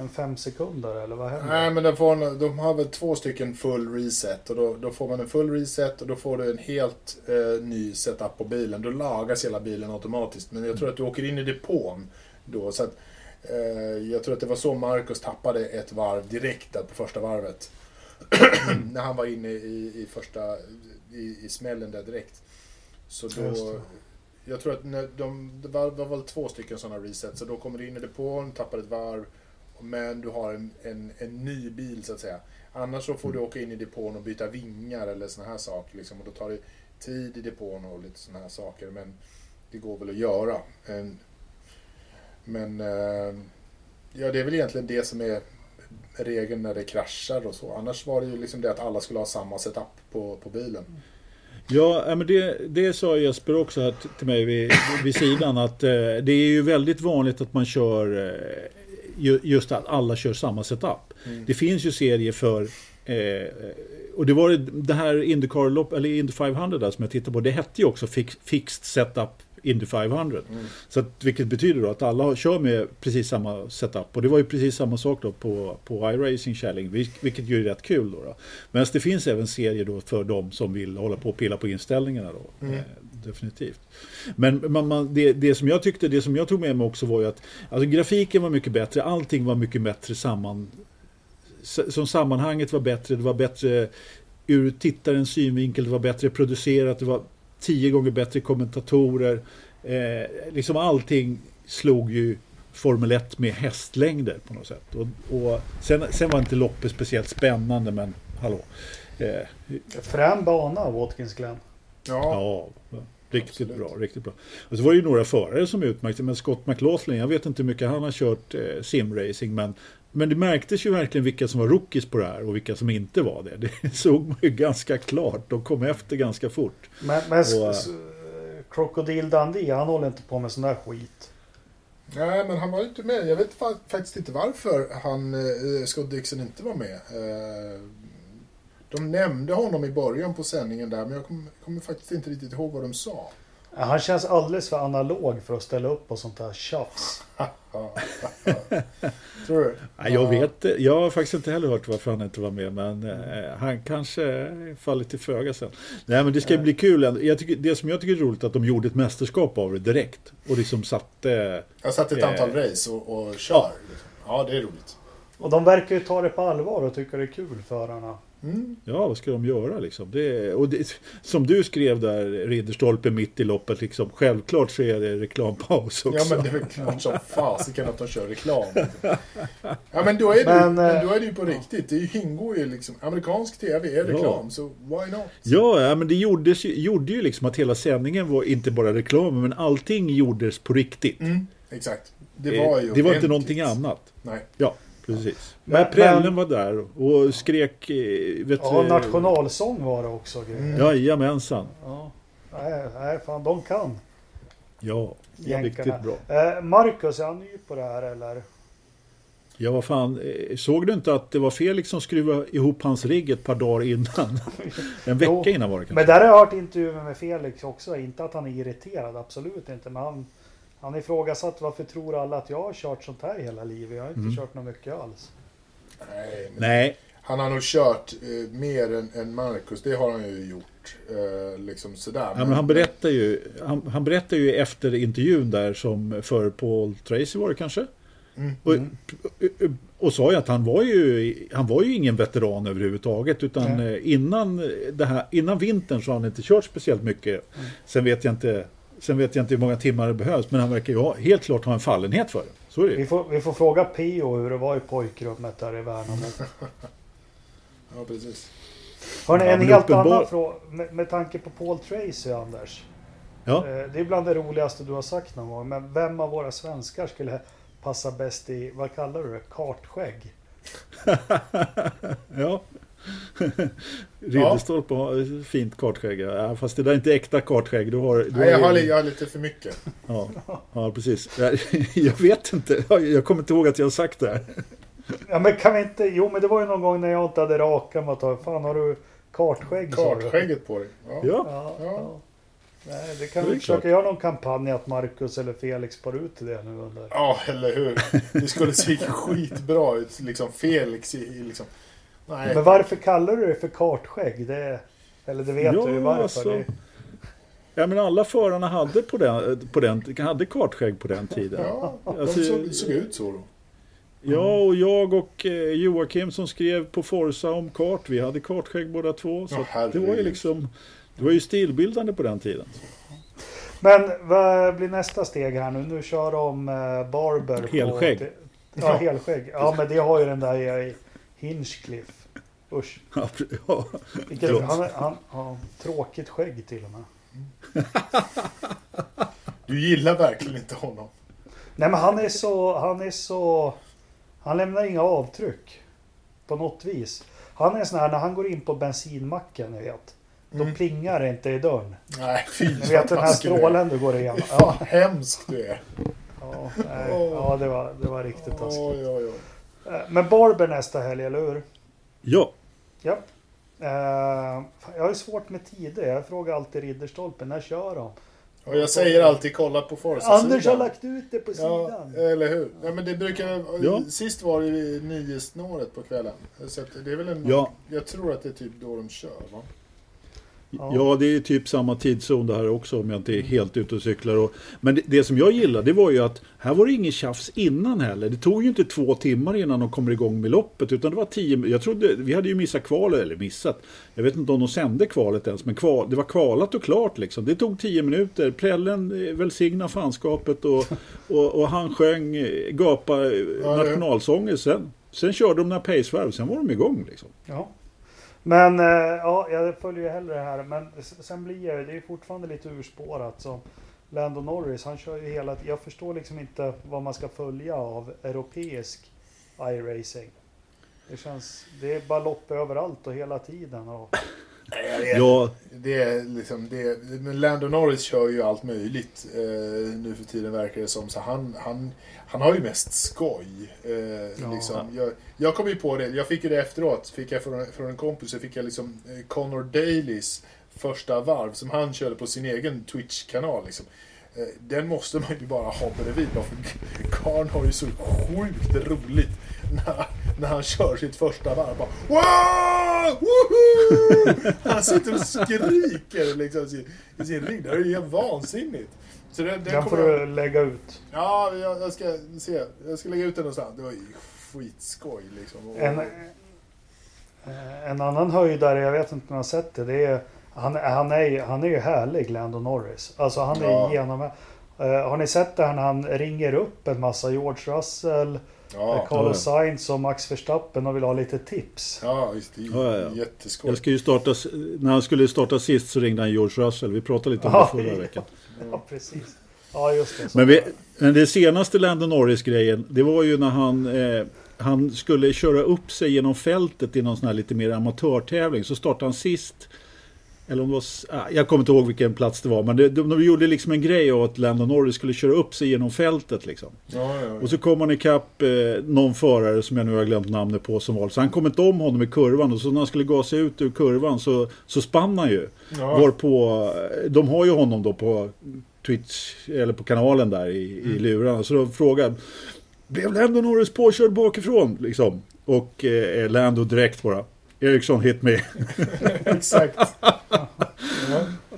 A: en fem sekunder eller vad händer?
B: Nej men de, får, de har väl två stycken full reset och då, då får man en full reset och då får du en helt eh, ny setup på bilen. Då lagas hela bilen automatiskt. Men jag tror att du åker in i depån då. Så att, eh, jag tror att det var så Marcus tappade ett varv direkt där på första varvet. när han var inne i, i första, i, i smällen där direkt. Så då, jag tror att när de, det var, var väl två stycken sådana resets. Så då kommer du in i depån, tappar ett varv men du har en, en, en ny bil så att säga. Annars så får du mm. åka in i depån och byta vingar eller såna här saker. Liksom, och då tar det tid i depån och lite såna här saker. Men det går väl att göra. Men eh, ja, det är väl egentligen det som är regeln när det kraschar och så. Annars var det ju liksom det att alla skulle ha samma setup på, på bilen.
C: Ja, men det, det sa Jesper också till mig vid, vid sidan att eh, det är ju väldigt vanligt att man kör eh, just att alla kör samma setup. Mm. Det finns ju serier för eh, och det var det här Indycar eller Indy 500 där som jag tittade på. Det hette ju också Fixed Setup Indy 500. Mm. Så att, vilket betyder då att alla kör med precis samma setup. Och det var ju precis samma sak då på, på iRacing Kärling, vilket ju är rätt kul. Då, då. Men det finns även serier då för de som vill hålla på och pilla på inställningarna. Då. Mm. Eh, definitivt. Men man, man, det, det, som jag tyckte, det som jag tog med mig också var ju att alltså, grafiken var mycket bättre, allting var mycket bättre samman som sammanhanget var bättre, det var bättre ur tittarens synvinkel, det var bättre producerat, det var tio gånger bättre kommentatorer. Eh, liksom allting slog ju Formel 1 med hästlängder på något sätt. Och, och sen, sen var inte loppet speciellt spännande men hallå.
A: Eh, Frän bana Watkins Glen.
C: Ja. ja. Riktigt Absolut. bra, riktigt bra. Och så var det ju några förare som utmärkte, men Scott McLaughlin, jag vet inte hur mycket han har kört eh, simracing, men, men det märktes ju verkligen vilka som var rookies på det här och vilka som inte var det. Det såg man ju ganska klart, de kom efter ganska fort.
A: Men, men och, Crocodile Dundee, han håller inte på med sån där skit.
B: Nej, men han var inte med. Jag vet faktiskt inte varför han, eh, Scott Dixon inte var med. Eh, de nämnde honom i början på sändningen där, men jag kommer, kommer faktiskt inte riktigt ihåg vad de sa.
A: Han känns alldeles för analog för att ställa upp på sånt här tjafs.
B: Tror du?
C: Ja, jag vet Jag har faktiskt inte heller hört varför han inte var med. Men eh, han kanske faller till föga sen. Nej men det ska bli kul. Jag tycker, det som jag tycker är roligt är att de gjorde ett mästerskap av det direkt. Och liksom satte...
B: Jag satte ett antal eh, race och, och kör. Ja. Ja, det är roligt.
A: Och de verkar ju ta det på allvar och tycka det är kul, förarna.
B: Mm.
C: Ja, vad ska de göra liksom? Det, och det, som du skrev där, Ridderstolpe mitt i loppet, liksom, självklart så är det reklampaus också.
B: Ja, men det är väl klart som fasiken att de kör reklam. Ja, men då är det,
A: Men,
B: men,
A: eh,
B: då är det ju på riktigt. Det ingår ju liksom... Amerikansk TV är reklam, så why not?
C: Ja, ja, men det gjordes, ju- gjorde ju liksom att hela sändningen var inte bara reklam, men allting gjordes på riktigt.
B: Mm, exakt. Det var ju
C: Eh, det var inte någonting annat.
B: Nej.
C: Ja, precis.
A: Men-
C: Men, Prällen var där och skrek... eh, Vet
A: Ja,
C: du-
A: nationalsång var det också.
B: Mm.
C: Jajamensan.
A: Ja. Nej, nej, fan de kan.
C: Ja, det
A: Jänkarna.
C: riktigt bra.
A: Eh, Marcus, är han ny på det här eller?
C: Ja, vad fan. eh, Såg du inte att det var Felix som skruvade ihop hans rigg ett par dagar innan? En vecka
A: Jo,
C: innan var det kanske.
A: Men där har jag hört intervjuer med Felix också. Inte att han är irriterad, absolut inte. Men han, han ifrågasatt varför tror alla att jag har kört sånt här hela livet. Jag har inte
C: Mm.
A: kört något mycket alls.
B: Nej, men
C: Nej,
B: Han har nog kört eh, mer än, än Marcus, det har han ju gjort. Eh, liksom sådär.
C: ja, men han berättar ju, han, han berättar ju efter intervjun där som för Paul Tracy var det kanske?
B: Mm.
C: Och, och sa ju att han var ju, han var ju ingen veteran överhuvudtaget utan
A: Nej.
C: eh, innan, det här, innan vintern så har han inte kört speciellt mycket. Sen vet jag inte Sen vet jag inte hur många timmar det behövs men han verkar ju ha, helt klart ha en fallenhet för det. Så är det
A: Vi får, vi får fråga Pio hur det var i pojkrummet där i Värnamo.
B: Ja, precis.
A: Hörrni,
C: Ja,
A: en helt
C: uppenbar-
A: annan fråga. Med, med tanke på Paul Tracy, Anders.
C: Ja.
A: Eh, Det är bland det roligaste du har sagt någon gång. Men vem av våra svenskar skulle passa bäst i, vad kallar du det, kartskägg?
C: ja. Ridderstolpe har fint kartskägg. Ja, fast det där är inte äkta kartskägg. Du har, du
B: Nej, jag, har, jag har lite för mycket.
C: Ja, ja precis. Jag, jag vet inte. Jag kommer inte ihåg att jag har sagt det här.
A: Ja men kan vi inte, jo men det var ju någon gång när jag inte hade rakat mig fan har du kartskägg?
B: Kartskägget på dig. Ja.
C: Ja,
A: Ja. Nej, det kan
C: Det
A: vi försöka
C: klart.
A: göra någon kampanj att Marcus eller Felix spar ut det nu under.
B: Ja, eller hur? Det skulle se skitbra ut. Liksom Felix i liksom... Nej.
A: Men varför kallar du det för kartskägg? Det, eller det vet
C: Ja,
A: du ju varför.
C: alltså.
A: Det,
C: ja men alla förarna hade på den, på den, hade kartskägg på den tiden.
B: Ja, de
C: Alltså-
B: såg, såg ut så då.
C: Ja, och jag och eh, Joakim som skrev på Forsa om kart, vi hade kartskägg båda två. Så
B: Ja,
C: det var ju liksom, det var ju stilbildande på den tiden.
A: Men vad blir nästa steg här nu? Nu kör de eh, Barber.
C: Helskägg.
A: På, ja, helskägg. Ja, men det har ju den där i Hinchcliff. Usch.
C: Ja, ja.
A: Vilket, han, han har tråkigt skägg till och med.
B: Du gillar verkligen inte honom.
A: Nej men han är så, han är så, han lämnar inga avtryck. På något vis. Han är sån här när han går in på bensinmacken, ni vet. Då
B: Mm.
A: plingar det inte i dörren.
B: Nej, fy
A: Ni vet den här strålen du går igenom. Ja,
B: fan hemsk du är.
A: ja, nej, ja det, var, det var riktigt taskigt. Eh, Men Barber nästa helg, eller hur?
C: ja,
A: Ja. Fan, jag har ju svårt med tider. Jag frågar alltid Ridderstolpen, när kör de?
B: Och jag säger alltid kolla på Forza
A: Anders har lagt ut det på
B: Ja,
A: sidan.
B: eller hur? Ja, men det brukar...
C: Ja.
B: Sist var det nio snåret på kvällen. Så det är väl en...
C: Ja.
B: Jag tror att det är typ då de kör, va?
A: Ja.
C: Ja, det är typ samma tidszon det här också om jag inte är helt ute och cyklar. Och, men det, det som jag gillade det var ju att här var det ingen tjafs innan heller. Det tog ju inte två timmar innan de kommer igång med loppet utan det var tio Jag trodde, vi hade ju missat kvalet, eller missat. Jag vet inte om de sände kvalet ens, men kval, det var kvalat och klart liksom. Det tog tio minuter. Prällen eh, välsigna fanskapet och, och, och han sjöng, eh, gapa
B: ja.
C: nationalsånger. Sen, sen körde de några pacevarv, sen var de igång liksom.
A: Ja. Men eh, ja, jag följer ju hellre det här. Men sen blir jag ju, det är ju fortfarande lite urspårat. Så Lando Norris, han kör ju hela Jag förstår liksom inte vad man ska följa av europeisk iRacing. Det känns, det är bara lopp överallt och hela tiden. Och,
B: Nej, jag vet.
C: Ja,
B: Det är liksom... Det är, men Lando Norris kör ju allt möjligt eh, nu för tiden verkar det som. Så han, han, han har ju mest skoj. Eh,
A: Ja.
B: liksom. jag, jag kom ju på det, jag fick ju det efteråt. Fick jag från, från en kompis så fick jag liksom eh, Connor Dailys första varv som han körde på sin egen Twitch-kanal. Liksom. Eh, Den måste man ju bara ha bredvid. för Karn har ju så sjukt roligt när, när han kör sitt första varv. Bara, wow! Woohoo! Han sitter och skriker liksom, i i sin ring. Det är ju helt vansinnigt. Så det, det
A: Den får
B: kommer jag,
A: du lägga ut.
B: Ja, jag, jag ska se. Jag ska lägga ut den någonstans. Det var ju skitskoj liksom.
A: En, eh, en annan höjdare, jag vet inte om ni har sett det. det är, han, han, är, han är ju härlig, Lando Norris. Alltså han är
B: Ja.
A: genom... Eh, har ni sett det här när han ringer upp en massa George Russell,
B: ja,
A: Carlos Sainz och Max Verstappen och vill ha lite tips?
B: ja, visst. Det är
C: Ja, ja, ja.
B: jätteskoj.
C: Jag ska ju starta, när han skulle starta sist så ringde han George Russell. Vi pratade lite om
A: Ja,
C: det förra
A: ja.
C: veckan.
A: Ja, precis. Ja, just det. Så.
C: Men, vi, men det senaste Lando Norris-grejen, det var ju när han, eh, han skulle köra upp sig genom fältet i någon sån här lite mer amatörtävling. Så startade han sist. Eller om det var, ah, jag kommer inte ihåg vilken plats det var. Men det, de, de gjorde liksom en grej av att Lando Norris skulle köra upp sig genom fältet. Liksom.
B: Ja, ja,
C: Och så kom han ikapp eh, någon förare som jag nu har glömt namnet på som var. Så han kom inte om honom i kurvan. Och så när han skulle gasa ut ur kurvan så, så spann han ju.
B: ja.
C: Varpå, eh, de har ju honom då på Twitch, eller på kanalen där i, i lurarna. Så de frågar, blev Lando Norris påkörd bakifrån? Liksom. Och eh, Lando direkt bara, Ericsson hit me.
B: Exakt. Ja.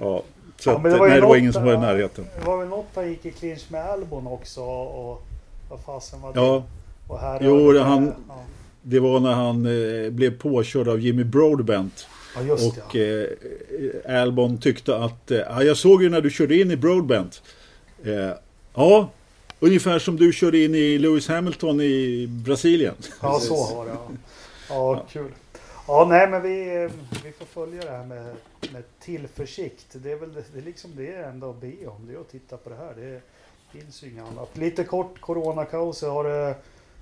C: ja. Så
A: Ja,
C: att,
A: men det var
C: nej, det var ingen som var i närheten.
A: Det var väl något han gick i clinch med Albon också och vad fasen var det?
C: Ja,
A: Och här
C: Jo,
A: det-
C: han-
A: Ja,
C: det var när han eh, blev påkörd av Jimmy Broadbent.
A: ja
C: Och
A: det.
C: eh, Albon tyckte att, eh, ja, jag såg ju när du körde in i Broadbent. Eh, ja, ungefär som du körde in i Lewis Hamilton i Brasilien.
A: Ja, så var det. Ja, ja kul. Ja, nej, men vi, vi får följa det här med, med tillförsikt. Det är väl det, är liksom det enda att be om. Det är att titta på det här. Det finns ju inget annat. Lite kort coronakaos. Har det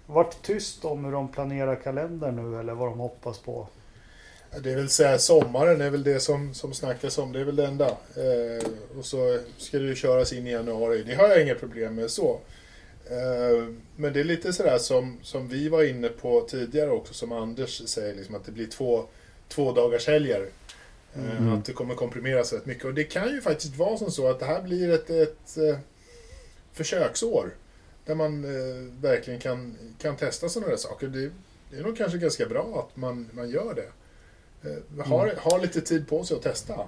A: varit tyst om hur de planerar kalendern nu eller vad de hoppas på?
B: Det är väl så här, sommaren är väl det som, som snackas om. Det är väl det enda. Eh, och så ska det ju köras in i januari. Det har jag inga problem med så. Eh, men det är lite sådär som, som vi var inne på tidigare också, som Anders säger, liksom att det blir två, två dagars helger. Eh,
C: Mm.
B: Att det kommer komprimeras rätt mycket. Och det kan ju faktiskt vara som så att det här blir ett, ett eh, försöksår. Där man verkligen kan, kan testa sådana där saker. Det, det är nog kanske ganska bra att man, man gör det. Har, har lite tid på sig att testa.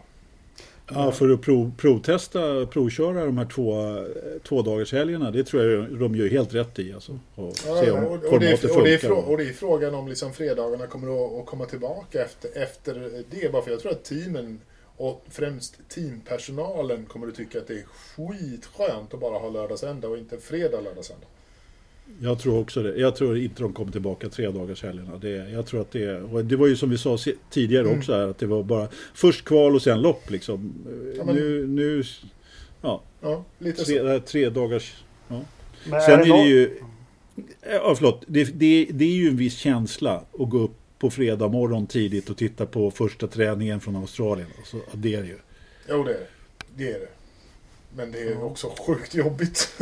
C: Ja, för att prov, provtesta, provköra de här två, två dagars helgerna. Det tror jag de gör helt rätt i. Alltså, och
B: Ja,
C: se om
B: och, och, det är, och, det är och det är frågan om liksom fredagarna kommer att, komma tillbaka efter, efter det. Bara för jag tror att teamen och främst teampersonalen kommer att tycka att det är skitskönt att bara ha lördagsända och inte fredag lördagsända.
C: Jag tror också det. Jag tror inte de kommer tillbaka tre dagars helgerna. Det, jag tror att det, och det var ju som vi sa tidigare
B: Mm.
C: också här, att det var bara först kval och sen lopp liksom.
B: Ja, men-
C: Nu, nu
B: Ja, lite så.
C: tre, tre dagars...
A: Men
C: Sen är
A: det
C: det
A: nå-
C: ju... Ja, förlåt. Det, det, det är ju en viss känsla att gå upp på fredag morgon tidigt och titta på första träningen från Australien. Alltså, ja, det är det ju.
B: Jo, det är det. Det är det. Men det är också sjukt jobbigt.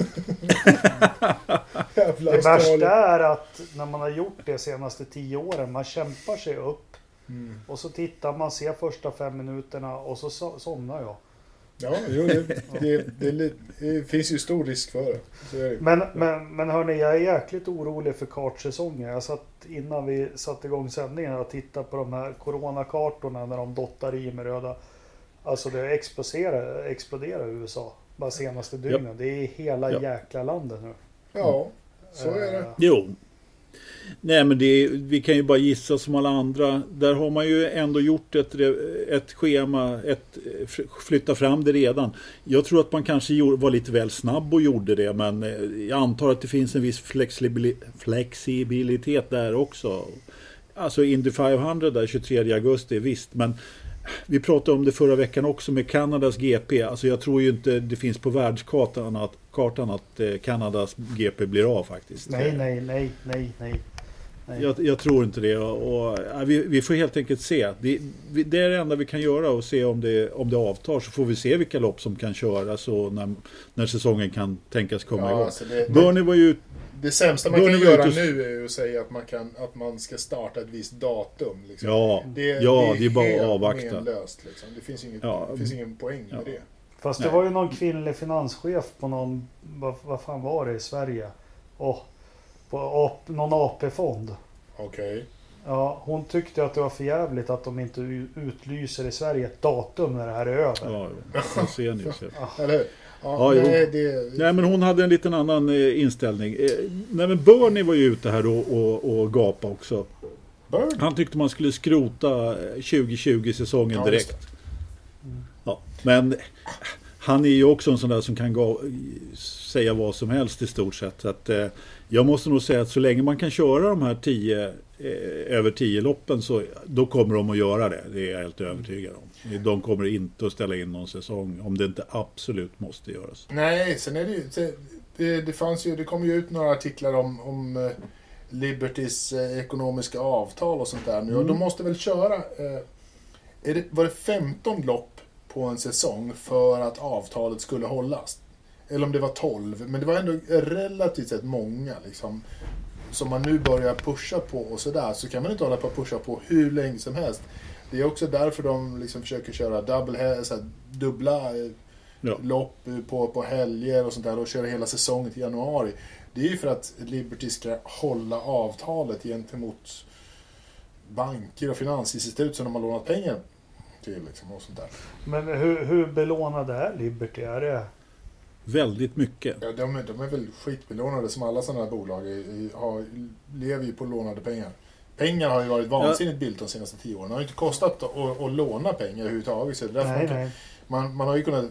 A: Det värsta är att när man har gjort det senaste tio åren, man kämpar sig upp
B: Mm.
A: och så tittar man, ser första fem minuterna och så so- somnar jag.
B: Ja, jo, det, det, det, det finns ju stor risk för det.
A: Men, men, men hörni, jag är jäkligt orolig för kartsäsongen. Jag satt innan vi satte igång sändningen och tittade på de här coronakartorna när de dottar i med röda. Alltså det exploderar, exploderar USA bara senaste dygnen. Det är hela
C: Japp.
A: jäkla landet nu.
B: Ja, så är det.
A: Eh,
C: Jo. Nej men det, vi kan ju bara gissa som alla andra. Där har man ju ändå gjort ett, ett schema, ett, flytta fram det redan. Jag tror att man kanske var lite väl snabb och gjorde det. Men eh, jag antar att det finns en viss flexibili- flexibilitet där också. Alltså Indy 500 där 23 augusti, visst. Men vi pratade om det förra veckan också med Kanadas GP. Alltså jag tror ju inte det finns på världskartan att, kartan att eh, Kanadas GP blir av faktiskt.
A: Nej, nej, nej, nej, nej.
C: Jag, jag tror inte det. Och, och, ja, vi, vi får helt enkelt se. Det, vi, det är det enda vi kan göra och se om det, om det avtar. Så får vi se vilka lopp som kan köras och när, när säsongen kan tänkas komma
B: Ja,
C: igång.
B: alltså det, det,
C: Bernie var ju...
B: det sämsta man
C: Bör
B: kan göra
C: och-
B: nu är ju att säga att man, kan, att man ska starta ett visst datum. Liksom.
C: Ja,
B: Det,
C: ja, det är bara att avvakta.
B: menlöst, Liksom. Det, finns inget,
C: Ja.
B: det finns ingen poäng med
C: Ja.
B: det.
A: Fast det
C: Nej.
A: var ju någon kvinnlig finanschef på någon, vad, vad fan var det i Sverige? Åh, på AP, någon AP-fond.
B: Okej.
A: Ja, hon tyckte att det var för jävligt att de inte utlyser i Sverige ett datum när det här är över.
C: Ja, ni. Så.
B: Eller hur?
C: Ja,
B: Ja, nej, det,
C: Nej men hon hade en liten annan eh, inställning. Eh, nej men Bernie var ju ute här och, och, och gapa också.
B: Bird?
C: Han tyckte man skulle skrota eh, 2020-säsongen
B: Ja, just
C: direkt. Ja, men han är ju också en sån där som kan gå, säga vad som helst i stort sett. Så att, eh, jag måste nog säga att så länge man kan köra de här 10, eh, över 10 loppen så då kommer de att göra det. Det är jag helt övertygad om. De kommer inte att ställa in någon säsong om det inte absolut måste göras.
B: Nej, sen är det ju... Det, det fanns ju... Det kom ju ut några artiklar om, om eh, Libertys eh, ekonomiska avtal och sånt där nu. Och de måste väl köra... Eh, är det, var det 15 lopp på en säsong för att avtalet skulle hållas? Eller om det var 12. Men det var ändå relativt sett många liksom. Som man nu börjar pusha på och sådär. Så kan man inte hålla på att pusha på hur länge som helst. Det är också därför de liksom försöker köra double, så här, dubbla eh,
C: Ja.
B: lopp på, på helger och sånt där och köra hela säsongen till januari. Det är ju för att Liberty ska hålla avtalet gentemot banker och finansinstitut som de har lånat pengar till. Liksom, och sånt där.
A: Men hur, hur belånade är Liberty? Är det...
C: Väldigt mycket.
B: Ja, de, är- de är väl skitbelånade som alla sådana här bolag är, har, lever ju på lånade pengar. Pengar har ju varit vansinnigt billigt de senaste tio åren. Det har ju inte kostat att, att, låna pengar överhuvudtaget. Så det är därför
A: Nej,
B: man,
A: nej.
B: man, man har ju kunnat,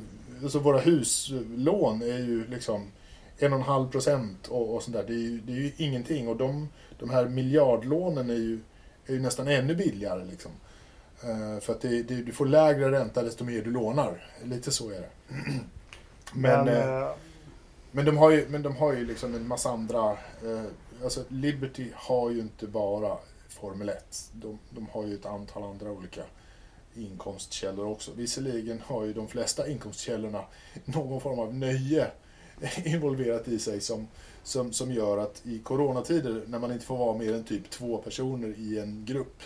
B: alltså våra huslån är ju liksom en och en halv procent och, och sånt där. Det är, ju, det är ju ingenting. Och de, de här miljardlånen är ju, är ju nästan ännu billigare. Liksom. Eh, för att det, det, du får lägre ränta desto mer du lånar. Lite så är det. Men,
A: Men,
B: eh,
A: eh,
B: men de har ju, men de har ju liksom en massa andra... Eh, alltså Liberty har ju inte bara Formel 1. De, de har ju ett antal andra olika inkomstkällor också. Visserligen har ju de flesta inkomstkällorna någon form av nöje involverat i sig som, som, som gör att i coronatider när man inte får vara mer än typ två personer i en grupp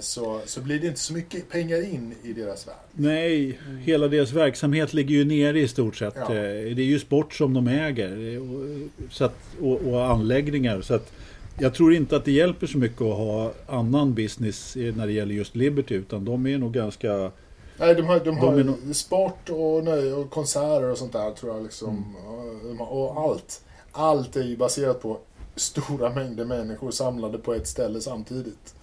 B: så, så blir det inte så mycket pengar in i deras värld.
C: Nej, hela deras verksamhet ligger ju nere i stort sett.
B: Ja.
C: Eh, Det är ju sport som de äger eh, och, så att, och, och anläggningar. Så att jag tror inte att det hjälper så mycket att ha annan business eh, när det gäller just Liberty. Utan de är nog ganska...
B: Nej, de har, de har
C: är nog-
B: sport och, nöje och konserter och sånt där tror jag liksom. Och, de har- och allt. Allt är ju baserat på stora mängder människor samlade på ett ställe samtidigt.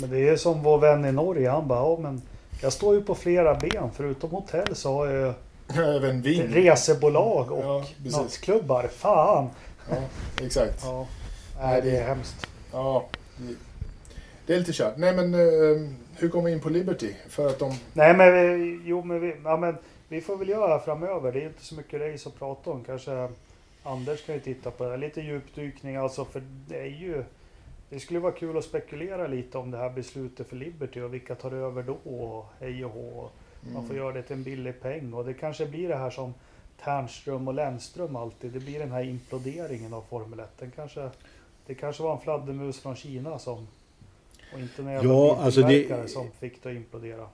A: Men det är som vår vän i Norge. Han bara, ja, men jag står ju på flera ben. Förutom hotell så har jag
B: Även vin.
A: resebolag och
B: Ja, precis.
A: nattklubbar. Fan!
B: Ja, exakt.
A: Ja. Nej, det är hemskt.
B: Ja, det, är lite kört. Nej men, eh, hur kom vi in på Liberty? För att de...
A: Nej men, vi, jo, men, vi, ja, men vi får väl göra framöver. Det är inte så mycket race att prata om. Kanske Anders kan ju titta på det. Lite djupdykning alltså. För det är ju... Det skulle vara kul att spekulera lite om det här beslutet för Liberty och vilka tar över då och hej och hå. Man får göra det till en billig peng och det kanske blir det här som Ternström och Lennström alltid. Det blir den här imploderingen av Formel 1. Den kanske, det kanske var en fladdermus från Kina som och inte en jävla
C: Ja, alltså det-
A: som fick det att implodera.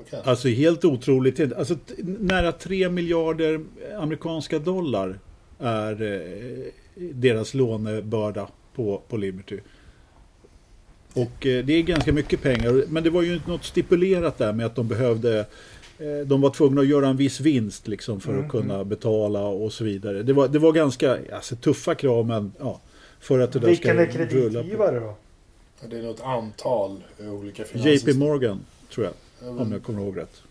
B: Okej.
C: Alltså helt otroligt. Alltså, nära 3 miljarder amerikanska dollar är eh, deras lånebörda på, på Liberty. Och eh, det är ganska mycket pengar. Men det var ju inte något stipulerat där med att de behövde eh, de var tvungna att göra en viss vinst liksom för
A: Mm,
C: att kunna betala och så vidare. Det var, det var ganska alltså, tuffa krav men ja, för att det där
A: Vilken är
C: ska. På.
A: kreditgivare då?
B: Det är något antal eh, olika
C: JP
B: finansinstitut.
C: Morgan tror jag,
B: Mm.
C: om jag kommer ihåg rätt.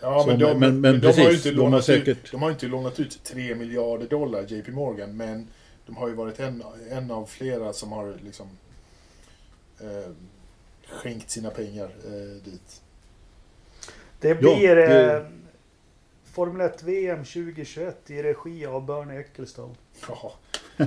B: Ja,
C: Så,
B: men de,
C: men-
B: men,
C: men
B: de, har ju
C: precis,
B: inte
C: de har
B: lånat
C: säkert-
B: ut, de har inte lånat ut 3 miljarder dollar, JP Morgan, men de har ju varit en, en av flera som har liksom eh, skänkt sina pengar eh, dit.
A: Det blir
C: det-
A: eh, Formel 1 VM 2021 i regi av Bernie Ecclestone.
B: Ja.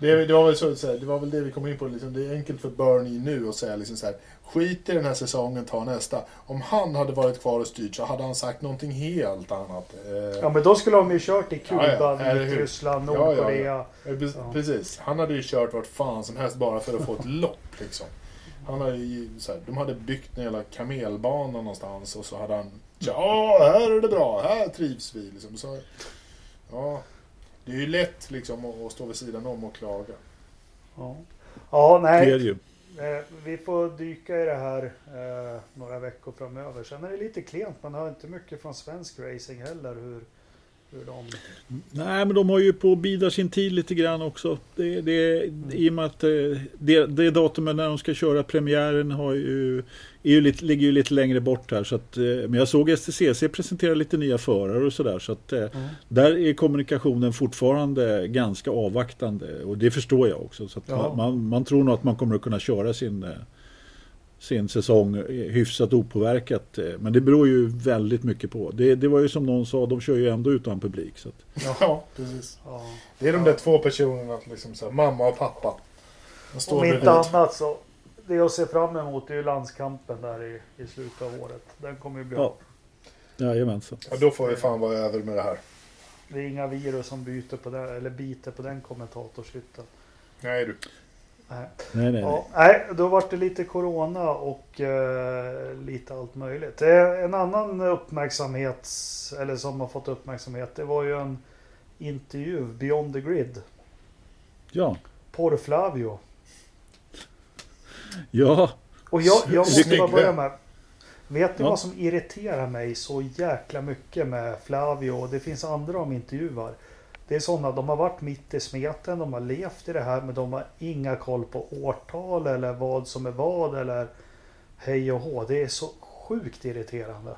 B: Det, det, var väl så, det var väl det vi kom in på. Liksom, det är enkelt för Bernie nu att säga liksom så här, skit i den här säsongen, ta nästa. Om han hade varit kvar och styrt så hade han sagt någonting helt annat. Eh,
A: Ja men då skulle de ju kört i Kuba,
B: Ja, ja, Ja, ja, ja.
A: Nordkorea.
B: Pre-
A: Ja.
B: Precis. Han hade ju kört vart fan som helst bara för att få ett lopp. Liksom. Han hade ju, så här, de hade byggt en jävla kamelbana någonstans och så hade han Ja, här är det bra. Här trivs vi. Liksom. Så, ja, det är ju lätt liksom, att, stå vid sidan om och klaga.
A: Ja. Ja, nej.
C: Det är det ju.
A: Eh, vi får dyka i det här eh, några veckor framöver. Sen är det lite klent. Man hör inte mycket från svensk racing heller. Hur, hur de...
C: Nej, men de har ju på att bida sin tid lite grann också. Det, det, I och med att eh, det, det datumet när de ska köra premiären har ju, är ju lite, ligger ju lite längre bort här. Så att, eh, men jag såg STCC presentera lite nya förare och sådär. Så att eh, där är kommunikationen fortfarande ganska avvaktande. Och det förstår jag också. Så att
A: Ja.
C: man, man tror nog att man kommer att kunna köra sin, eh, sin säsong hyfsat opåverkat. Men det beror ju väldigt mycket på. Det, det var ju som någon sa, de kör ju ändå utan publik. Så att,
B: Ja, precis.
A: Ja.
B: Det är de där två personerna, liksom så här, mamma och pappa.
A: Om inte annat så. Det jag ser fram emot är ju landskampen där i, i slutet av året. Den kommer ju bli
C: Ja. Jajamensan.
B: Ja, då får vi fan vara över med det här.
A: Det är inga virus som byter på den, eller biter på den kommentatorshytten.
B: Nej du.
A: Nej.
C: Nej, nej,
A: Ja,
C: nej.
A: då var det lite corona och eh, lite allt möjligt. Eh, en annan uppmärksamhet, eller som har fått uppmärksamhet, det var ju en intervju, Beyond the Grid.
C: Ja.
A: Por Flavio.
C: Ja.
A: Och jag, jag måste bara börja med. Vet ni
C: Ja.
A: vad som irriterar mig så jäkla mycket med Flavio? Och det finns andra de intervjuar. Det är sådana, de har varit mitt i smeten, de har levt i det här men de har inga koll på årtal eller vad som är vad eller hej och hå. Det är så sjukt irriterande.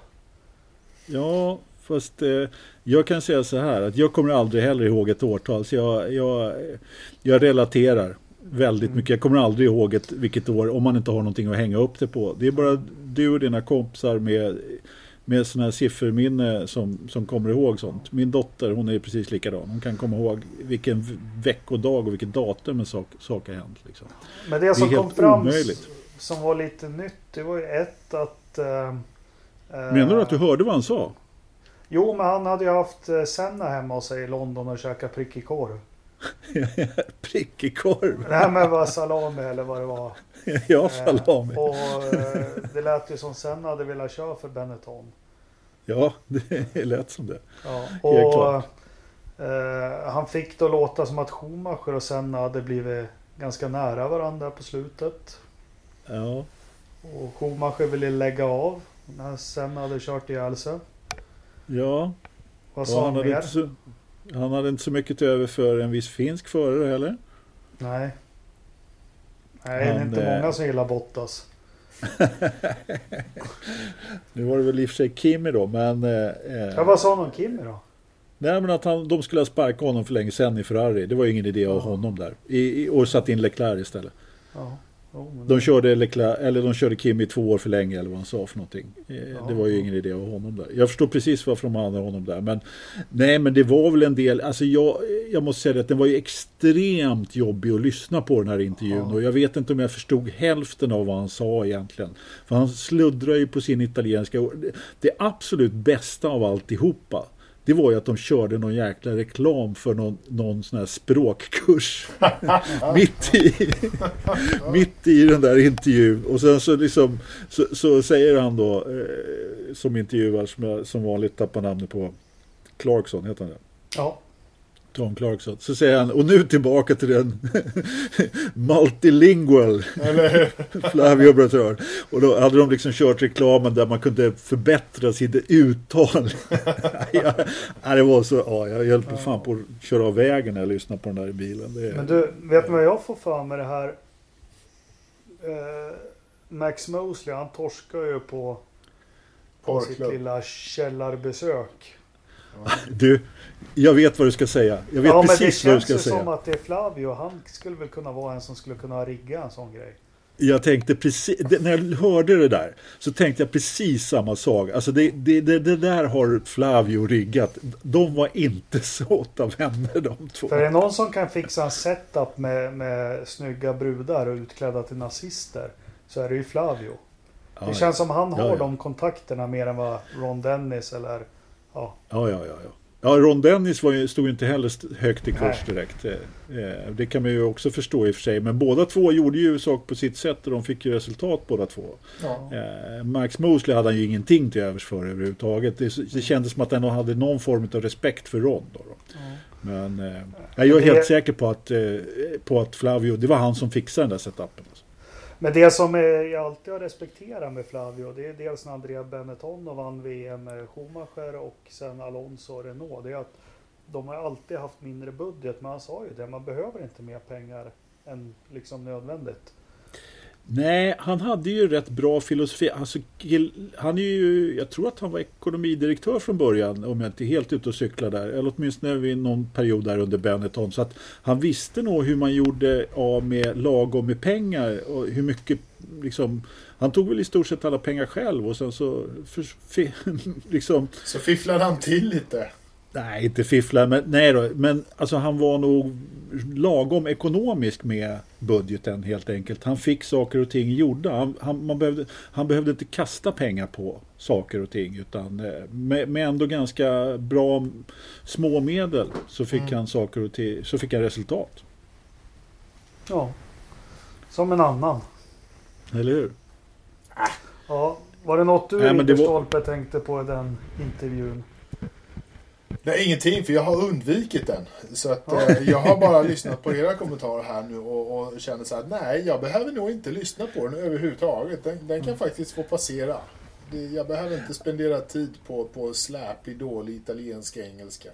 C: Ja, fast eh, jag kan säga så här att jag kommer aldrig heller ihåg ett årtal. Så jag, jag, jag relaterar väldigt mycket. Jag kommer aldrig ihåg ett, vilket år om man inte har någonting att hänga upp det på. Det är bara du och dina kompisar med, med sådana här sifferminne som, som kommer ihåg sånt. Min dotter hon är precis likadan. Hon kan komma ihåg vilken veckodag och vilket datum en sak, sak har hänt. Liksom.
A: Men det som
C: Det är
A: kom fram
C: omöjligt.
A: som var lite nytt, det var ju ett att... Eh, eh,
C: Menar du att du hörde vad han sa?
A: Jo, men han hade ju haft eh, Senna hemma hos sig i London och käkat prickig korv.
C: Prickig korv.
A: Nej men vad salami eller vad det var.
C: ja, salami.
A: Eh, och eh, det lät ju som sen hade velat köra för Benetton.
C: Ja, det lät som det.
A: Ja, och eh, han fick då låta som att Schumacher och Senna hade blivit ganska nära varandra på slutet.
C: Ja,
A: Och Schumacher ville lägga av när Senna hade kört ihjäl sig.
C: ja.
A: Vad sa
C: han,
A: han
C: hade
A: mer?
C: Han hade inte så mycket till över för en viss finsk förare heller.
A: Nej. Nej, det är
C: Han,
A: inte
C: eh,
A: många som gillar Bottas.
C: Nu var det väl i och för sig Kimi då, men... Eh,
A: Ja, vad sa någon Kimi då?
C: nej, men att han, de skulle ha sparkat honom för länge sedan i Ferrari. Det var ju ingen idé ha honom där. I, i, och satt in Leclerc istället.
A: Ja.
C: De körde, Leclerc, eller de körde Kimi två år för länge eller vad han sa för någonting. Eh. Det var ju ingen idé ha honom där. Jag förstår precis varför de hade honom där. Men nej, men det var väl en del. Alltså jag, jag måste säga att den var ju extremt jobbig att lyssna på den här intervjun.
A: Ja.
C: Och jag vet inte om jag förstod hälften av vad han sa egentligen. För han sluddrar ju på sin italienska. Det absolut bästa av alltihopa. Det var ju att de körde någon jäkla reklam för någon, någon sån här språkkurs. mitt, i, mitt i den där intervjun. Och sen så, liksom, så, så säger han då, eh, som intervjuar, som jag som vanligt tappar namnet på, Clarkson heter han det?
A: Ja.
C: Tom Clarkson. Så säger han, och nu tillbaka till den multilingual? Flavio Bratör. Och då hade de liksom kört reklamen där man kunde förbättra sitt uttal. ja, det var så, ja, jag hjälper fan på att köra av vägen när jag lyssnar på den där i bilen. Det är,
A: Men du, vet du vad jag får för mig det här? Eh, Max Mosley, han torskar ju på, på sitt lilla källarbesök.
C: Du, jag vet vad du ska säga. Jag vet
A: Ja, det
C: precis vad du
A: känns
C: ska säga.
A: som att det är Flavio. Han skulle väl kunna vara en som skulle kunna rigga en sån grej.
C: Jag tänkte precis, det, när jag hörde det där så tänkte jag precis samma sak. Alltså det, det, det, det där har Flavio riggat. De var inte såta vänner de två.
A: För är det någon som kan fixa en setup med, med snygga brudar och utklädda till nazister så är det ju Flavio.
C: Ja,
A: det känns som han har
C: Ja, ja.
A: de kontakterna mer än vad Ron Dennis eller ja.
C: Ja, ja, ja. ja. Ja, Ron Dennis var ju, stod inte heller högt i kurs
A: Nej.
C: direkt. Eh, eh, Det kan man ju också förstå i och för sig. Men båda två gjorde ju sak på sitt sätt och de fick ju resultat båda två.
B: Ja.
C: Eh, Max Mosley hade han ju ingenting till övers för överhuvudtaget. Det, det kändes som att han hade någon form av respekt för Ron. Då, då. Men eh, jag är
A: Det-
C: helt säker på att, på att Flavio, det var han som fixade den där setupen.
A: Men det som jag alltid har respekterat med Flavio, det är dels när Andrea Benetton och vann VM med Schumacher och sen Alonso och Renault. Det är att de har alltid haft mindre budget, men han sa ju det, man behöver inte mer pengar än liksom nödvändigt.
C: Nej, han hade ju rätt bra filosofi. Alltså, han är ju, jag tror att han var ekonomidirektör från början, om jag inte är helt ute och cyklar där. Eller åtminstone vid någon period där under Benetton. Så att han visste nog hur man gjorde av med lagom med pengar och hur mycket liksom han tog väl i stort sett alla pengar själv och sen så för, liksom
B: Så fifflade han till lite.
C: Nej, inte fiffla, men, nej då, men alltså han var nog lagom ekonomisk med budgeten helt enkelt. Han fick saker och ting gjorda. Han, han, man behövde, han behövde inte kasta pengar på saker och ting utan eh, med, med ändå ganska bra små medel så fick
B: Mm.
C: han saker och ting, så fick han resultat.
A: Ja, som en annan.
C: Eller hur?
A: Ja, var det något du
C: Nej, det var-
A: tänkte på i den intervjun?
B: Nej, ingenting, för jag har undvikit den. Så att eh, jag har bara lyssnat på era kommentarer här nu och, och känner så här, nej, jag behöver nog inte lyssna på den överhuvudtaget. Den, den kan faktiskt få passera. Det, jag behöver inte spendera tid på, på släpig, dålig italiensk engelska.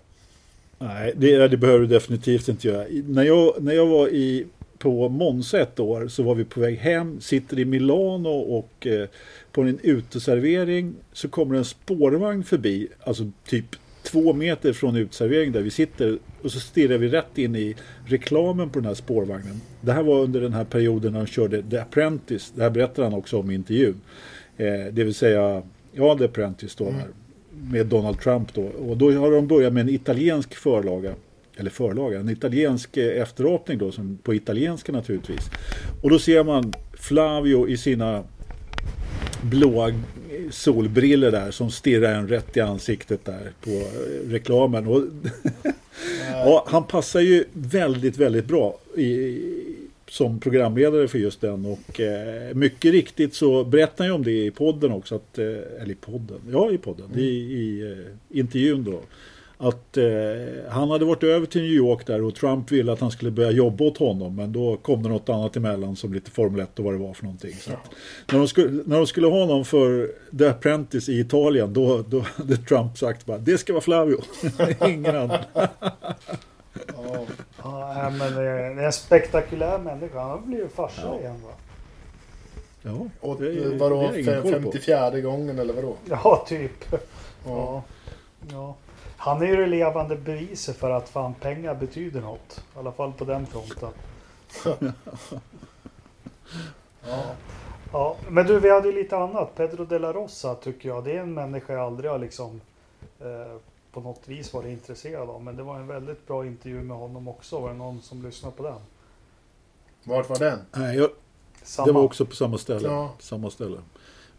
C: Nej, det, det behöver du definitivt inte göra. När jag, när jag var i, på Monza ett år så var vi på väg hem, sitter i Milano och eh, på en uteservering så kommer en spårvagn förbi, alltså typ två meter från uteserveringen där vi sitter och så stirrar vi rätt in i reklamen på den här spårvagnen. Det här var under den här perioden när han körde The Apprentice, det här berättar han också om i intervjun. Eh, det vill säga, ja The Apprentice då, här, med Donald Trump då. Och då har de börjat med en italiensk förlaga. Eller förlaga, en italiensk eh, efterapning då, som på italienska naturligtvis. Och då ser man Flavio i sina blåa solbriller där som stirrar en rätt i ansiktet där på eh, reklamen. Och ja, han passar ju väldigt, väldigt bra i, som programledare för just den och eh, mycket riktigt så berättar han ju om det i podden också, att, eh, eller i podden, ja i podden, i, i eh, intervjun då. Att eh, han hade varit över till New York där och Trump ville att han skulle börja jobba åt honom men då kom det något annat emellan som lite Formel 1 och vad det var för någonting. Så att, när, de skulle, när de skulle ha honom för The Apprentice i Italien då, då hade Trump sagt bara det ska vara Flavio, ingen annan.
B: Ja,
A: men det är är en spektakulär människa. Han har blivit farsa
C: Ja.
A: igen va?
C: Ja,
B: och
C: det är-
B: vadå,
C: det på.
B: 54 gången eller vadå?
A: Ja, typ.
B: Ja.
A: Ja. ja. Han är ju det levande beviset för att fan pengar betyder något. I alla fall på den fronten.
B: Ja.
A: Ja, men du, vi hade ju lite annat. Pedro de la Rosa tycker jag. Det är en människa jag aldrig har liksom eh, på något vis varit intresserad av. Men det var en väldigt bra intervju med honom också. Var det någon som lyssnade på den?
B: Vart var den?
C: Nej, jag,
A: Samma.
C: Det var också på samma ställe.
B: Ja.
C: Samma ställe.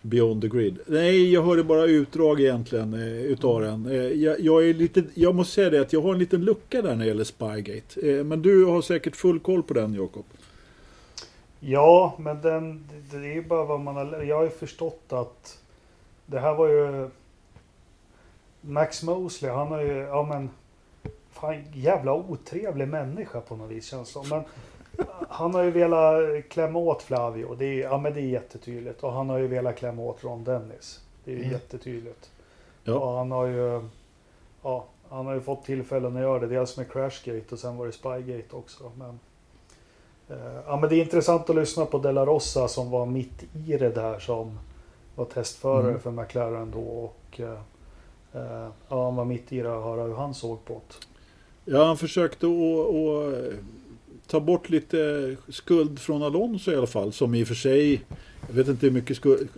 C: Beyond the grid. Nej, jag hörde bara utdrag egentligen eh, utav den. Eh, jag, jag, är lite, jag måste säga det att jag har en liten lucka där när det gäller Spygate. Eh, men du har säkert full koll på den Jakob.
A: Ja, men den, det, är ju bara vad man har Jag har ju förstått att det här var ju Max Mosley, han har ju, ja men fan jävla otrevlig människa på något vis känns det som. Men han har ju velat klämma åt Flavio, det är, ja men det är jättetydligt. Och han har ju velat klämma åt Ron Dennis. Det är ju
B: Mm.
A: jättetydligt.
C: Ja.
A: Och han har ju, ja, han har ju fått tillfällen att göra det. Dels med Crashgate och sen var det Spygate också. Men, eh, ja, men det är intressant att lyssna på De La Rosa som var mitt i det där som var testförare
C: Mm.
A: för McLaren då. Och, eh, eh, ja, han var mitt i det och höra hur han såg på det.
C: Ja, han försökte att, ta bort lite skuld från Alonso i alla fall. Som i och för sig, jag vet inte hur mycket skuld,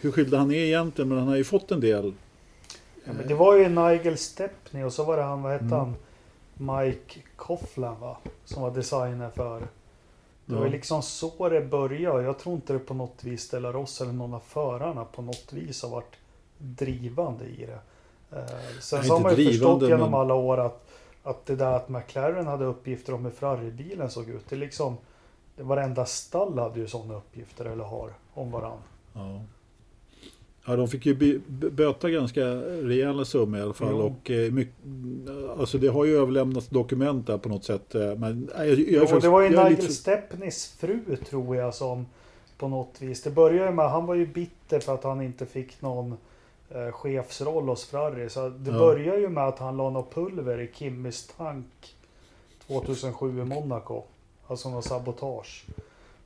C: hur skyldig han är egentligen, men han har ju fått en del.
A: Ja, men det var ju Nigel Stepney och så var det han, vad hette
C: Mm.
A: han? Mike Coughlin va? Som var designer för. Det var ju liksom så det började. Jag tror inte det på något vis Stella Ross eller någon av förarna på något vis har varit drivande i det. Eh, sen så har man ju förstått genom
C: men-
A: alla år att, att det där att McLaren hade uppgifter om hur Ferrari-bilen såg ut. Det är liksom det varenda stall hade ju sådana uppgifter eller har om varann.
C: Ja. Ja, de fick ju böta ganska rejäla summor i alla fall.
A: Jo.
C: Och, eh, mycket, alltså det har ju överlämnats dokument där på något sätt. eh, Men nej, jag, jag,
A: Jo,
C: faktiskt-
A: det var ju Nigel
C: lite-
A: Stepneys fru tror jag som på något vis. Det började med han var ju bitter för att han inte fick någon eh, chefsroll hos Ferrari. Så det
C: Ja.
A: började ju med att han la något pulver i Kimmys tank 2007 i Monaco. Alltså något sabotage.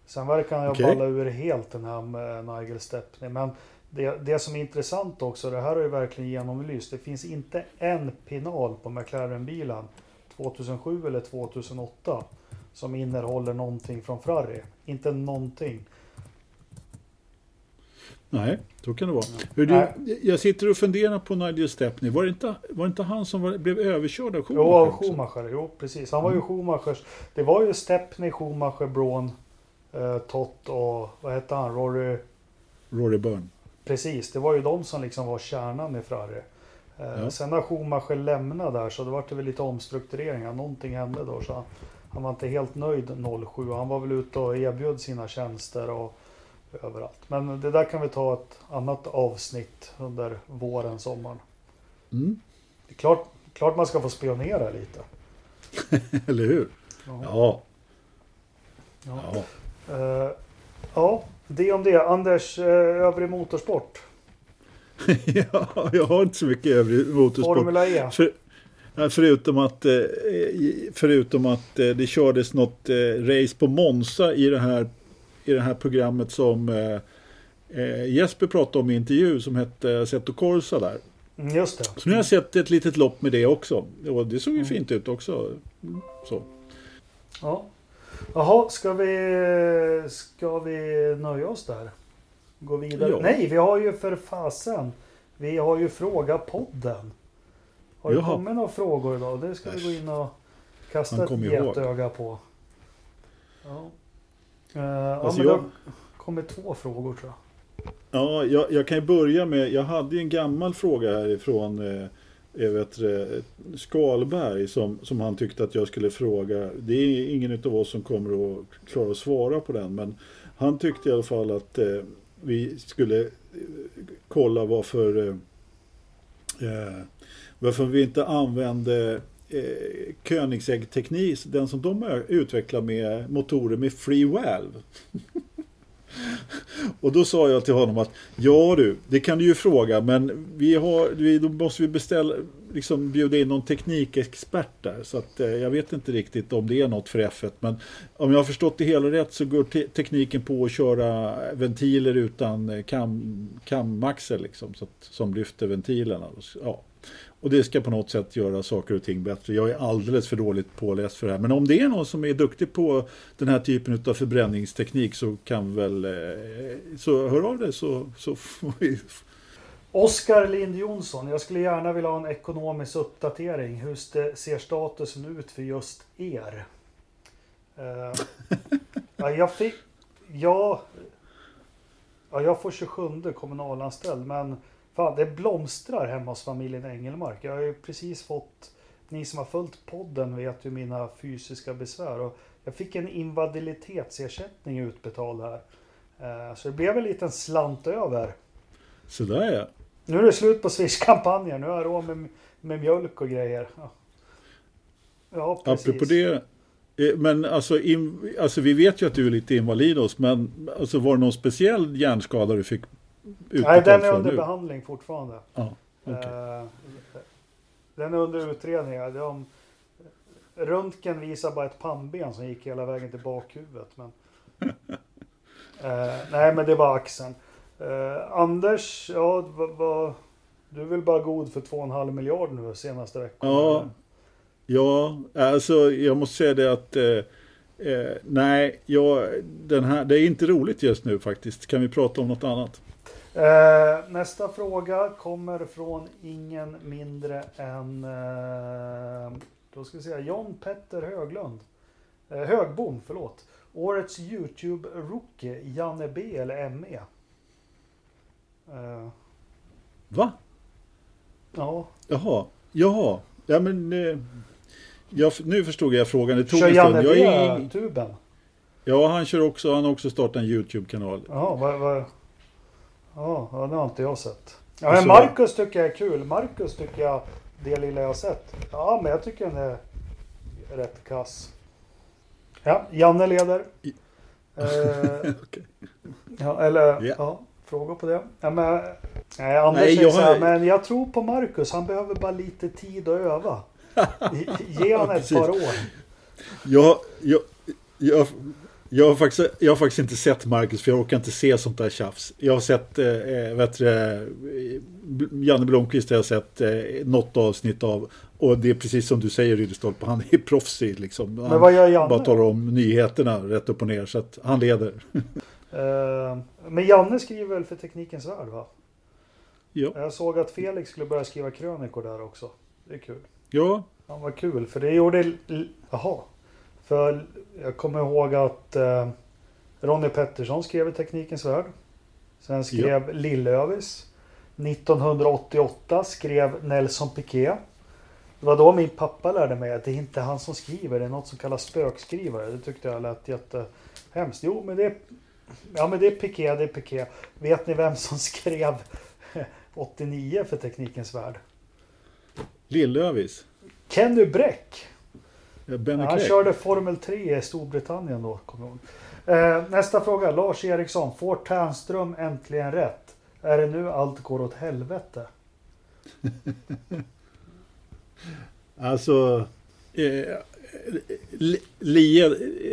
A: Sen verkar han ju
C: Okej.
A: balla ur helt den här med Nigel Stepney. Men det, det som är intressant också, det här har ju verkligen genomlyst. Det finns inte en pinal på McLaren-bilen 2007 eller 2008 som innehåller någonting från Ferrari. Inte någonting.
C: Nej, så kan det vara. Hur du, jag sitter och funderar på Nigel Stepney. Var det inte, var det inte han som var, blev överkörd av Schumacher?
A: Jo, av? Schumacher. Jo, precis. Han var ju Schumachers. Det var ju Stepney, Schumacher, Braun, eh, Tott och vad hette han? Rory.
C: Rory Byrne.
A: Precis, det var ju de som liksom var kärnan i Ferrari. Eh,
C: Ja.
A: Sen när Schumacher lämnade där så det var det väl lite omstruktureringar. Någonting hände då så han, han var inte helt nöjd 07. Han var väl ute och erbjöd sina tjänster och överallt. Men det där kan vi ta ett annat avsnitt under våren, sommaren.
C: Mm.
A: Det är klart, klart man ska få spionera lite.
C: Eller hur?
A: Ja.
C: Ja.
A: Ja.
C: ja.
A: Eh, ja, det om det. Anders, eh, övrig motorsport.
C: ja, jag har inte så mycket övrig motorsport.
A: Formula E.
C: För, förutom att, eh, förutom att det kördes något race på Monza i det här, i det här programmet som eh, eh, Jesper pratade om i intervju som hette Seto Corsa där.
A: Mm, Just det.
C: Så nu har jag sett ett litet lopp med det också. Och det såg ju
A: Mm.
C: fint ut också. Så.
A: Ja. Jaha, ska vi, ska vi nöja oss där? Gå vidare?
C: Ja.
A: Nej, vi har ju för fasen. Vi har ju Fråga podden. Har det
C: Jaha.
A: kommit några frågor idag? Det ska vi gå in och kasta ett getöga på. Ja. Uh, ja,
C: Alltså
A: men det
C: jag-
A: kommit två frågor tror jag.
C: Ja, jag, jag kan ju börja med, jag hade ju en gammal fråga härifrån eh, vet, eh, Skalberg som, som han tyckte att jag skulle fråga. Det är ingen av oss som kommer att klara att svara på den men han tyckte i alla fall att eh, vi skulle eh, kolla varför eh, varför vi inte använde eh, Koenigsegg-teknik, den som de utvecklar med motorer med free valve. Och då sa jag till honom att ja du, det kan du ju fråga men vi har, vi, då måste vi beställa, liksom bjuda in någon teknikexpert där. Så att eh, jag vet inte riktigt om det är något för F1 men om jag har förstått det hela rätt så går te- tekniken på att köra ventiler utan eh, kam, kamaxel liksom, så att, som lyfter ventilerna. Ja. Och det ska på något sätt göra saker och ting bättre. Jag är alldeles för dåligt påläst för det här. Men om det är någon som är duktig på den här typen av förbränningsteknik så kan väl eh, så hör av dig så, så får vi
A: Oskar Lind Jonsson, jag skulle gärna vilja ha en ekonomisk uppdatering. Hur ser statusen ut för just er? Eh, ja, jag fick... Ja, ja, jag får 27 kommunalanställd, men fan, det blomstrar hemma hos familjen Engelmark. Jag har ju precis fått... Ni som har följt podden vet ju mina fysiska besvär. Och jag fick en invaliditetsersättning utbetald här. Eh, så det blev en liten slant över.
C: Sådär ja.
A: Nu är det slut på Swish-kampanjer. Nu har jag råd med, med mjölk och grejer. Ja, ja precis.
C: Apropå det. eh, Men alltså, in, alltså vi vet ju att du är lite invalidos men alltså var det någon speciell hjärnskada du fick
A: Nej, den är under
C: nu?
A: behandling fortfarande.
C: Okej.
A: Eh, den är under utredning. De, röntgen visar bara ett pannben som gick hela vägen till bakhuvudet. Men, Eh, nej, men det var axeln. Eh, Anders, ja, vad, vad, du är väl bara god för 2,5 miljarder nu senaste veckan?
C: Ja.
A: eller?
C: Ja, alltså jag måste säga det att eh, nej, jag, den här, det är inte roligt just nu faktiskt. Kan vi prata om något annat?
A: Eh, nästa fråga kommer från ingen mindre än eh, då ska vi säga John Petter Höglund. Eh, Högbom, förlåt. Årets YouTube-rookie, Janne B eller ME? Eh,
C: Va?
A: ja,
C: Jaha, jaha. Ja men eh, jag, nu förstod jag frågan. Det tog
A: kör Janne. B tuben?
C: ja, han kör också. Han har också startat en YouTube-kanal.
A: Jaha, vad, vad, Ja, det har inte jag sett. Ja, men Marcus tycker jag är kul. Marcus tycker jag, det lilla jag har sett. Ja, men jag tycker den är rätt kass. Ja, Janne leder.
C: I-
A: Eh,
C: Okej.
A: ja, eller
C: Ja.
A: ja, frågor på det. Ja, men, nej, Anders
C: Nej, jag
A: så här,
C: har-
A: men jag tror på Marcus. Han behöver bara lite tid att öva. Ge- han ett par år.
C: Jag, jag, jag, jag, har faktiskt, jag har faktiskt inte sett Marcus för jag orkar inte se sånt där tjafs. Jag har sett, eh, vet du, eh, Janne Blomqvist har jag sett eh, något avsnitt av. Och det är precis som du säger Ridderstolpe, han är proffsig liksom. Han
A: Men vad gör Janne?
C: bara talar om nyheterna rätt upp och ner så att han leder.
A: Eh, men Janne skriver väl för Teknikens Värld va?
C: Ja,
A: Jag såg att Felix skulle börja skriva krönikor där också. Det är kul.
C: ja,
A: Ja, vad kul, för det gjorde... Jaha. För jag kommer ihåg att eh, Ronny Pettersson skrev i Teknikens Värld. Sen skrev Lillövis. 1988 skrev Nelson Piquet. Det var då min pappa lärde mig att det är inte han som skriver, det är något som kallas spökskrivare. Det tyckte jag lät jättehemskt. Jo, men det är, ja, men det är Piquet, det är Piquet. Vet ni vem som skrev 89 för Teknikens Värld?
C: Lillövis.
A: Kenny Bräck.
C: Benny
A: Han
C: Clegg.
A: körde Formel 3 i Storbritannien då, kommer jag ihåg. Eh, nästa fråga, Lars Eriksson. Får Ternström äntligen rätt? Är det nu allt går åt helvete?
C: Alltså, eh, Li- Lie,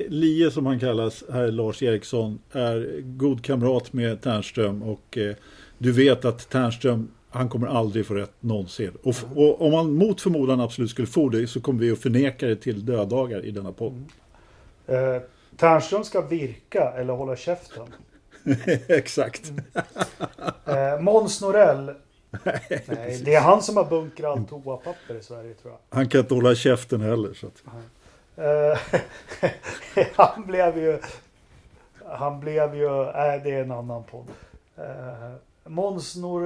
C: Lie som han kallas, här Lars Eriksson, är god kamrat med Ternström och eh, du vet att Ternström, han kommer aldrig få rätt någonsin. Och, och om han mot förmodan absolut skulle få det så kommer vi att förneka det till dödagar i denna podd.
A: Eh, Ternström ska virka eller hålla käften.
C: Exakt.
A: Eh, Måns Norell. Nej, det är han som har bunkrat toapapper i Sverige tror jag.
C: Han kan inte hålla käften heller. Så att,
A: Eh, han blev ju... Han blev ju... Nej, det är en annan podd. Uh, Måns Nor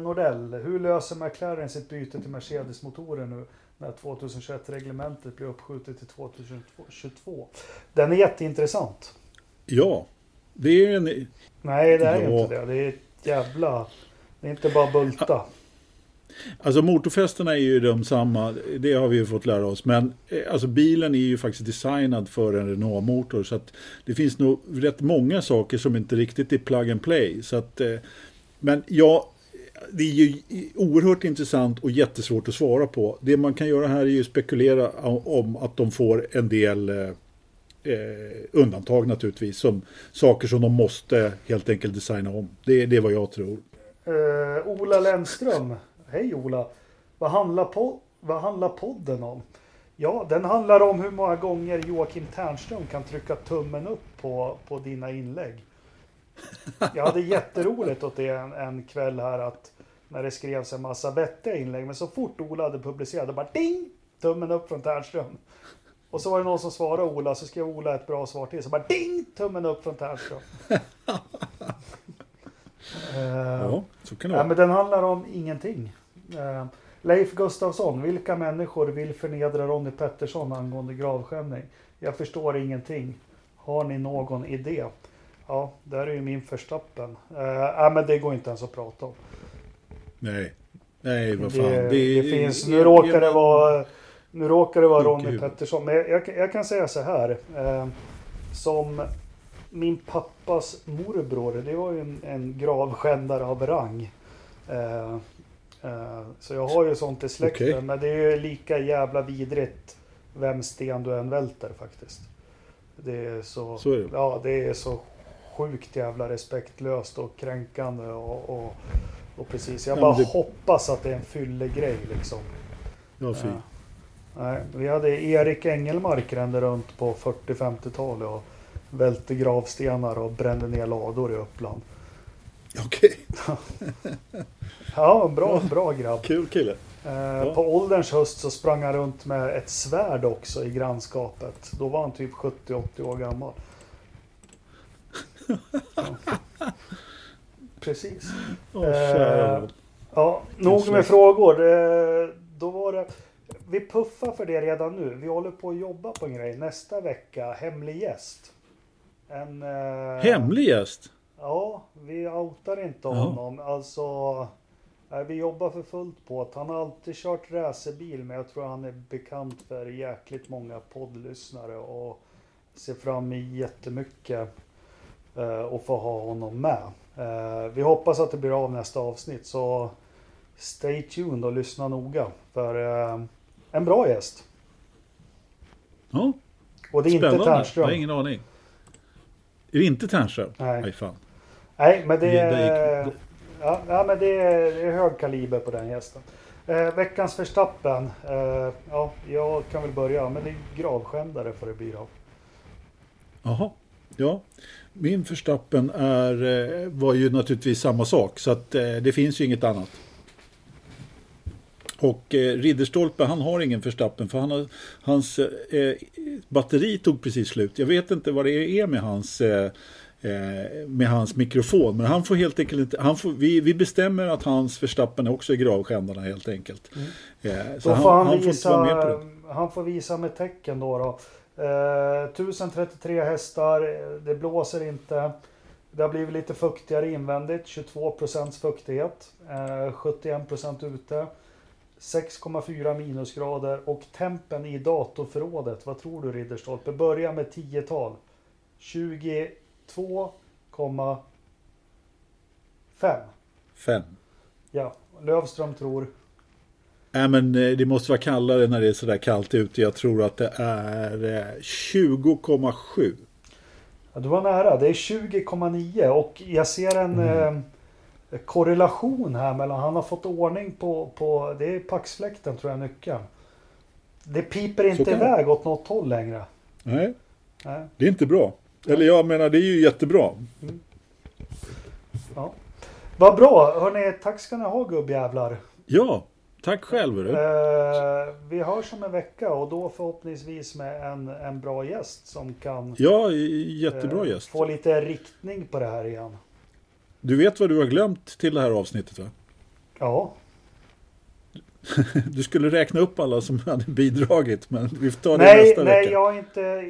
A: Nordell. Hur löser McLaren sitt byte till Mercedes-motorer nu? När 2021-reglementet blir uppskjutet till 2022. Den är jätteintressant.
C: ja, det är en...
A: Nej, det är
C: Ja.
A: inte det. Det är ett jävla... Det är inte bara bulta.
C: Alltså motorfästena är ju de samma, det har vi ju fått lära oss. Men eh, alltså bilen är ju faktiskt designad för en Renault-motor. Så att det finns nog rätt många saker som inte riktigt är plug and play. Så att, eh, men ja, det är ju oerhört intressant och jättesvårt att svara på. Det man kan göra här är ju spekulera om att de får en del eh, eh, undantag naturligtvis. Som saker som de måste helt enkelt designa om. Det, det är vad jag tror.
A: Eh, Ola Lennström. Hej Ola. Vad handlar, po- vad handlar podden om? Ja, den handlar om hur många gånger Joakim Ternström kan trycka tummen upp på, på dina inlägg. Jag hade jätteroligt åt det en, en kväll här att när det skrevs en massa vettiga inlägg. Men så fort Ola hade publicerat, det bara ding! Tummen upp från Ternström. Och så var det någon som svarade Ola, så skrev Ola ett bra svar till. Så bara ding! Tummen upp från Ternström. Eh,
C: Ja, så kan det vara.
A: men den handlar om ingenting. Eh, Leif Gustafsson, vilka människor vill förnedra Ronny Pettersson angående gravskändning? Jag förstår ingenting. Har ni någon idé? Ja, där är ju min förstappen. Uh, ja, men det går inte ens att prata om.
C: Nej. Nej, vad fan.
A: Det, det, finns, nu råkar det vara, nu råkar det vara Ronny. Pettersson. Men jag, jag, jag kan säga så här. Eh, som min pappas morbror, det var ju en, en gravskändare av rang. Eh, eh, så jag har ju sånt i släkten.
C: Okej.
A: Men det är ju lika jävla vidrigt vem sten du än välter faktiskt. Det är så,
C: Så är det.
A: Ja, det är så sjukt jävla respektlöst och kränkande och, och, och precis. Jag
C: Ja,
A: bara
C: men det-
A: hoppas att det är en fyllegrej liksom.
C: Ja, fy.
A: Ja. Nej, vi hade Erik Engelmark rände runt på 40-50-talet och välte gravstenar och brände ner lador i Uppland.
C: Okej,
A: Ja, bra, bra grabb.
C: kul kille.
A: Eh, På ålderns höst så sprang han runt med ett svärd också i grannskapet. Då var han typ 70-80 år gammal. Precis. Eh,
C: nån.
A: Ja, nog med frågor. Eh, Då var det... Vi puffar för det redan nu. Vi håller på att jobba på en grej. Nästa vecka, hemlig gäst. En, eh,
C: Hemlig gäst?
A: ja, vi outar inte
C: Ja.
A: honom. Alltså, vi jobbar för fullt på att han har alltid kört racerbil, men jag tror han är bekant för jäkligt många poddlyssnare och ser fram emot jättemycket eh, att få ha honom med. Eh, vi hoppas att det blir av nästa avsnitt, så stay tuned och lyssna noga för eh, en bra gäst.
C: Ja,
A: Och det är inte
C: spännande. Jag
A: Ternström.
C: har ingen aning. Är det inte Ternström?
A: Nej.
C: Nej, fan.
A: Nej, men det är, ja, ja, men det är, det är hög kaliber på den gästen. Eh, veckans Verstappen. Eh, ja, jag kan väl börja, men det är gravskändare får det bli då.
C: Jaha. Ja, min Verstappen är, eh, var ju naturligtvis samma sak. Så att eh, det finns ju inget annat. Och eh, Ridderstolpe, han har ingen Verstappen för han har, hans eh, batteri tog precis slut. Jag vet inte vad det är med hans, eh, eh, med hans mikrofon. Men han får helt enkelt inte, han får, vi, vi bestämmer att hans Verstappen också är gravskändarna helt enkelt. Eh, så han,
A: får han,
C: han får inte vara med på
A: visa,
C: det.
A: han får visa med tecken då. då. Eh, 1033 hästar, eh, det blåser inte. Det har blivit lite fuktigare invändigt, 22% fuktighet. Eh, 71% ute. 6,4 minusgrader och tempen i datorförrådet, vad tror du Ridderstolpe? Börja med 10-tal. 22,5.
C: Fem.
A: Ja, Lövström tror
C: Nej men eh, det måste vara kallare när det är sådär kallt ute. Jag tror att det är eh, 20,7.
A: Ja, du var nära. Det är 20,9 och jag ser en
C: Mm.
A: eh, korrelation här mellan han har fått ordning på, på det är paxfläkten tror jag nyckeln. Det piper inte iväg åt något håll längre.
C: Nej,
A: Nej.
C: det är inte bra. Eller jag menar det är ju jättebra.
A: Vad bra! Hörni, tack ska ni ha gubbjävlar.
C: Ja, tack själv. hörru.
A: Eh, vi hörs om en vecka och då förhoppningsvis med en, en bra gäst som kan
C: Ja, jättebra
A: eh,
C: gäst.
A: få lite riktning på det här igen.
C: Du vet vad du har glömt till det här avsnittet va?
A: Ja,
C: Du skulle räkna upp alla som hade bidragit men vi får ta det
A: nej,
C: nästa
A: nej,
C: vecka.
A: jag har inte...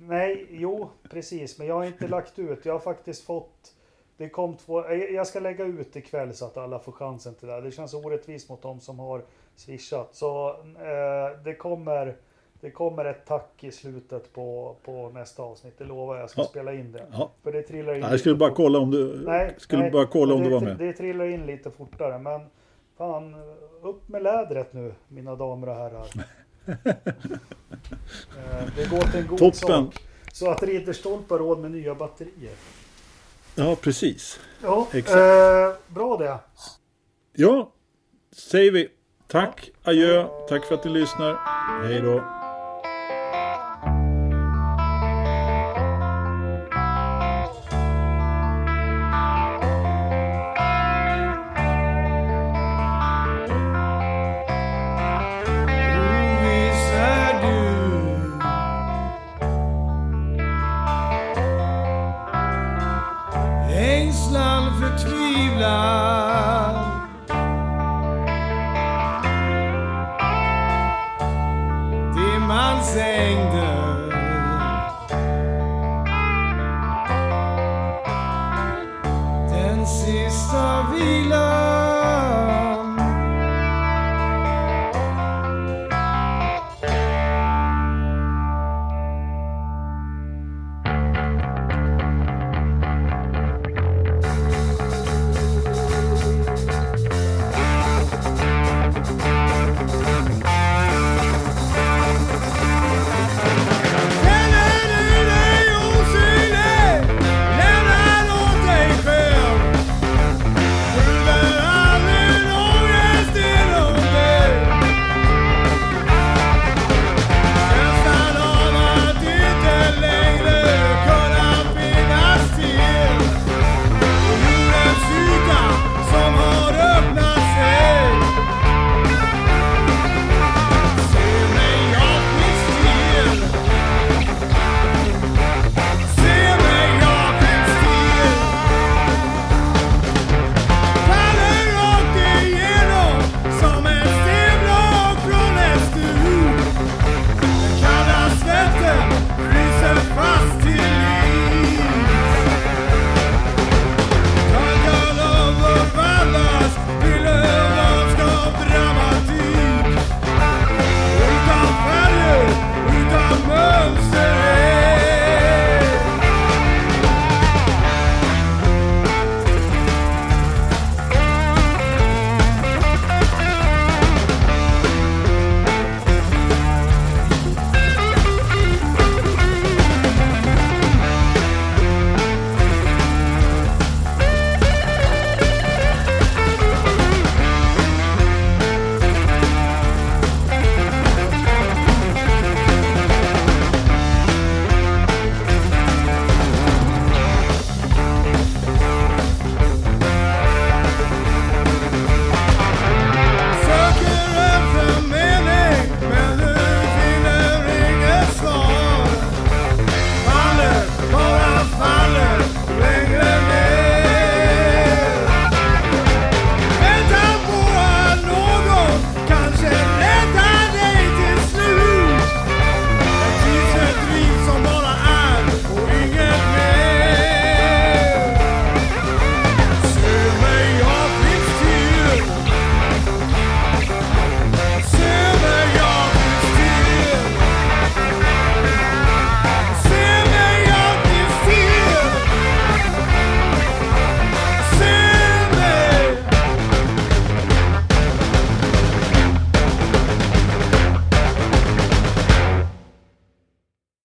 A: Nej, jo, precis. Men jag har inte lagt ut. Jag har faktiskt fått... Det kom två... jag- ska lägga ut ikväll så att alla får chansen till det. Det känns orättvist mot de som har swishat. Så eh, det kommer... Det kommer ett tack i slutet på, på nästa avsnitt. Det lovar jag. Jag ska
C: Ja.
A: spela in det.
C: Ja.
A: För det trillar in
C: Jag skulle bara kolla om du,
A: Nej,
C: skulle
A: nej,
C: bara kolla om
A: det,
C: du var med.
A: Det trillar in lite fortare. Men fan, upp med lädret nu, mina damer och herrar. Eh, det går till en god
C: Toppen.
A: sak. Så att Ridderstolpe har råd med nya batterier.
C: Ja, precis.
A: Ja,
C: Exakt.
A: eh, bra det.
C: Ja, säger vi. Tack, adjö. Tack för att ni lyssnar. Hej då.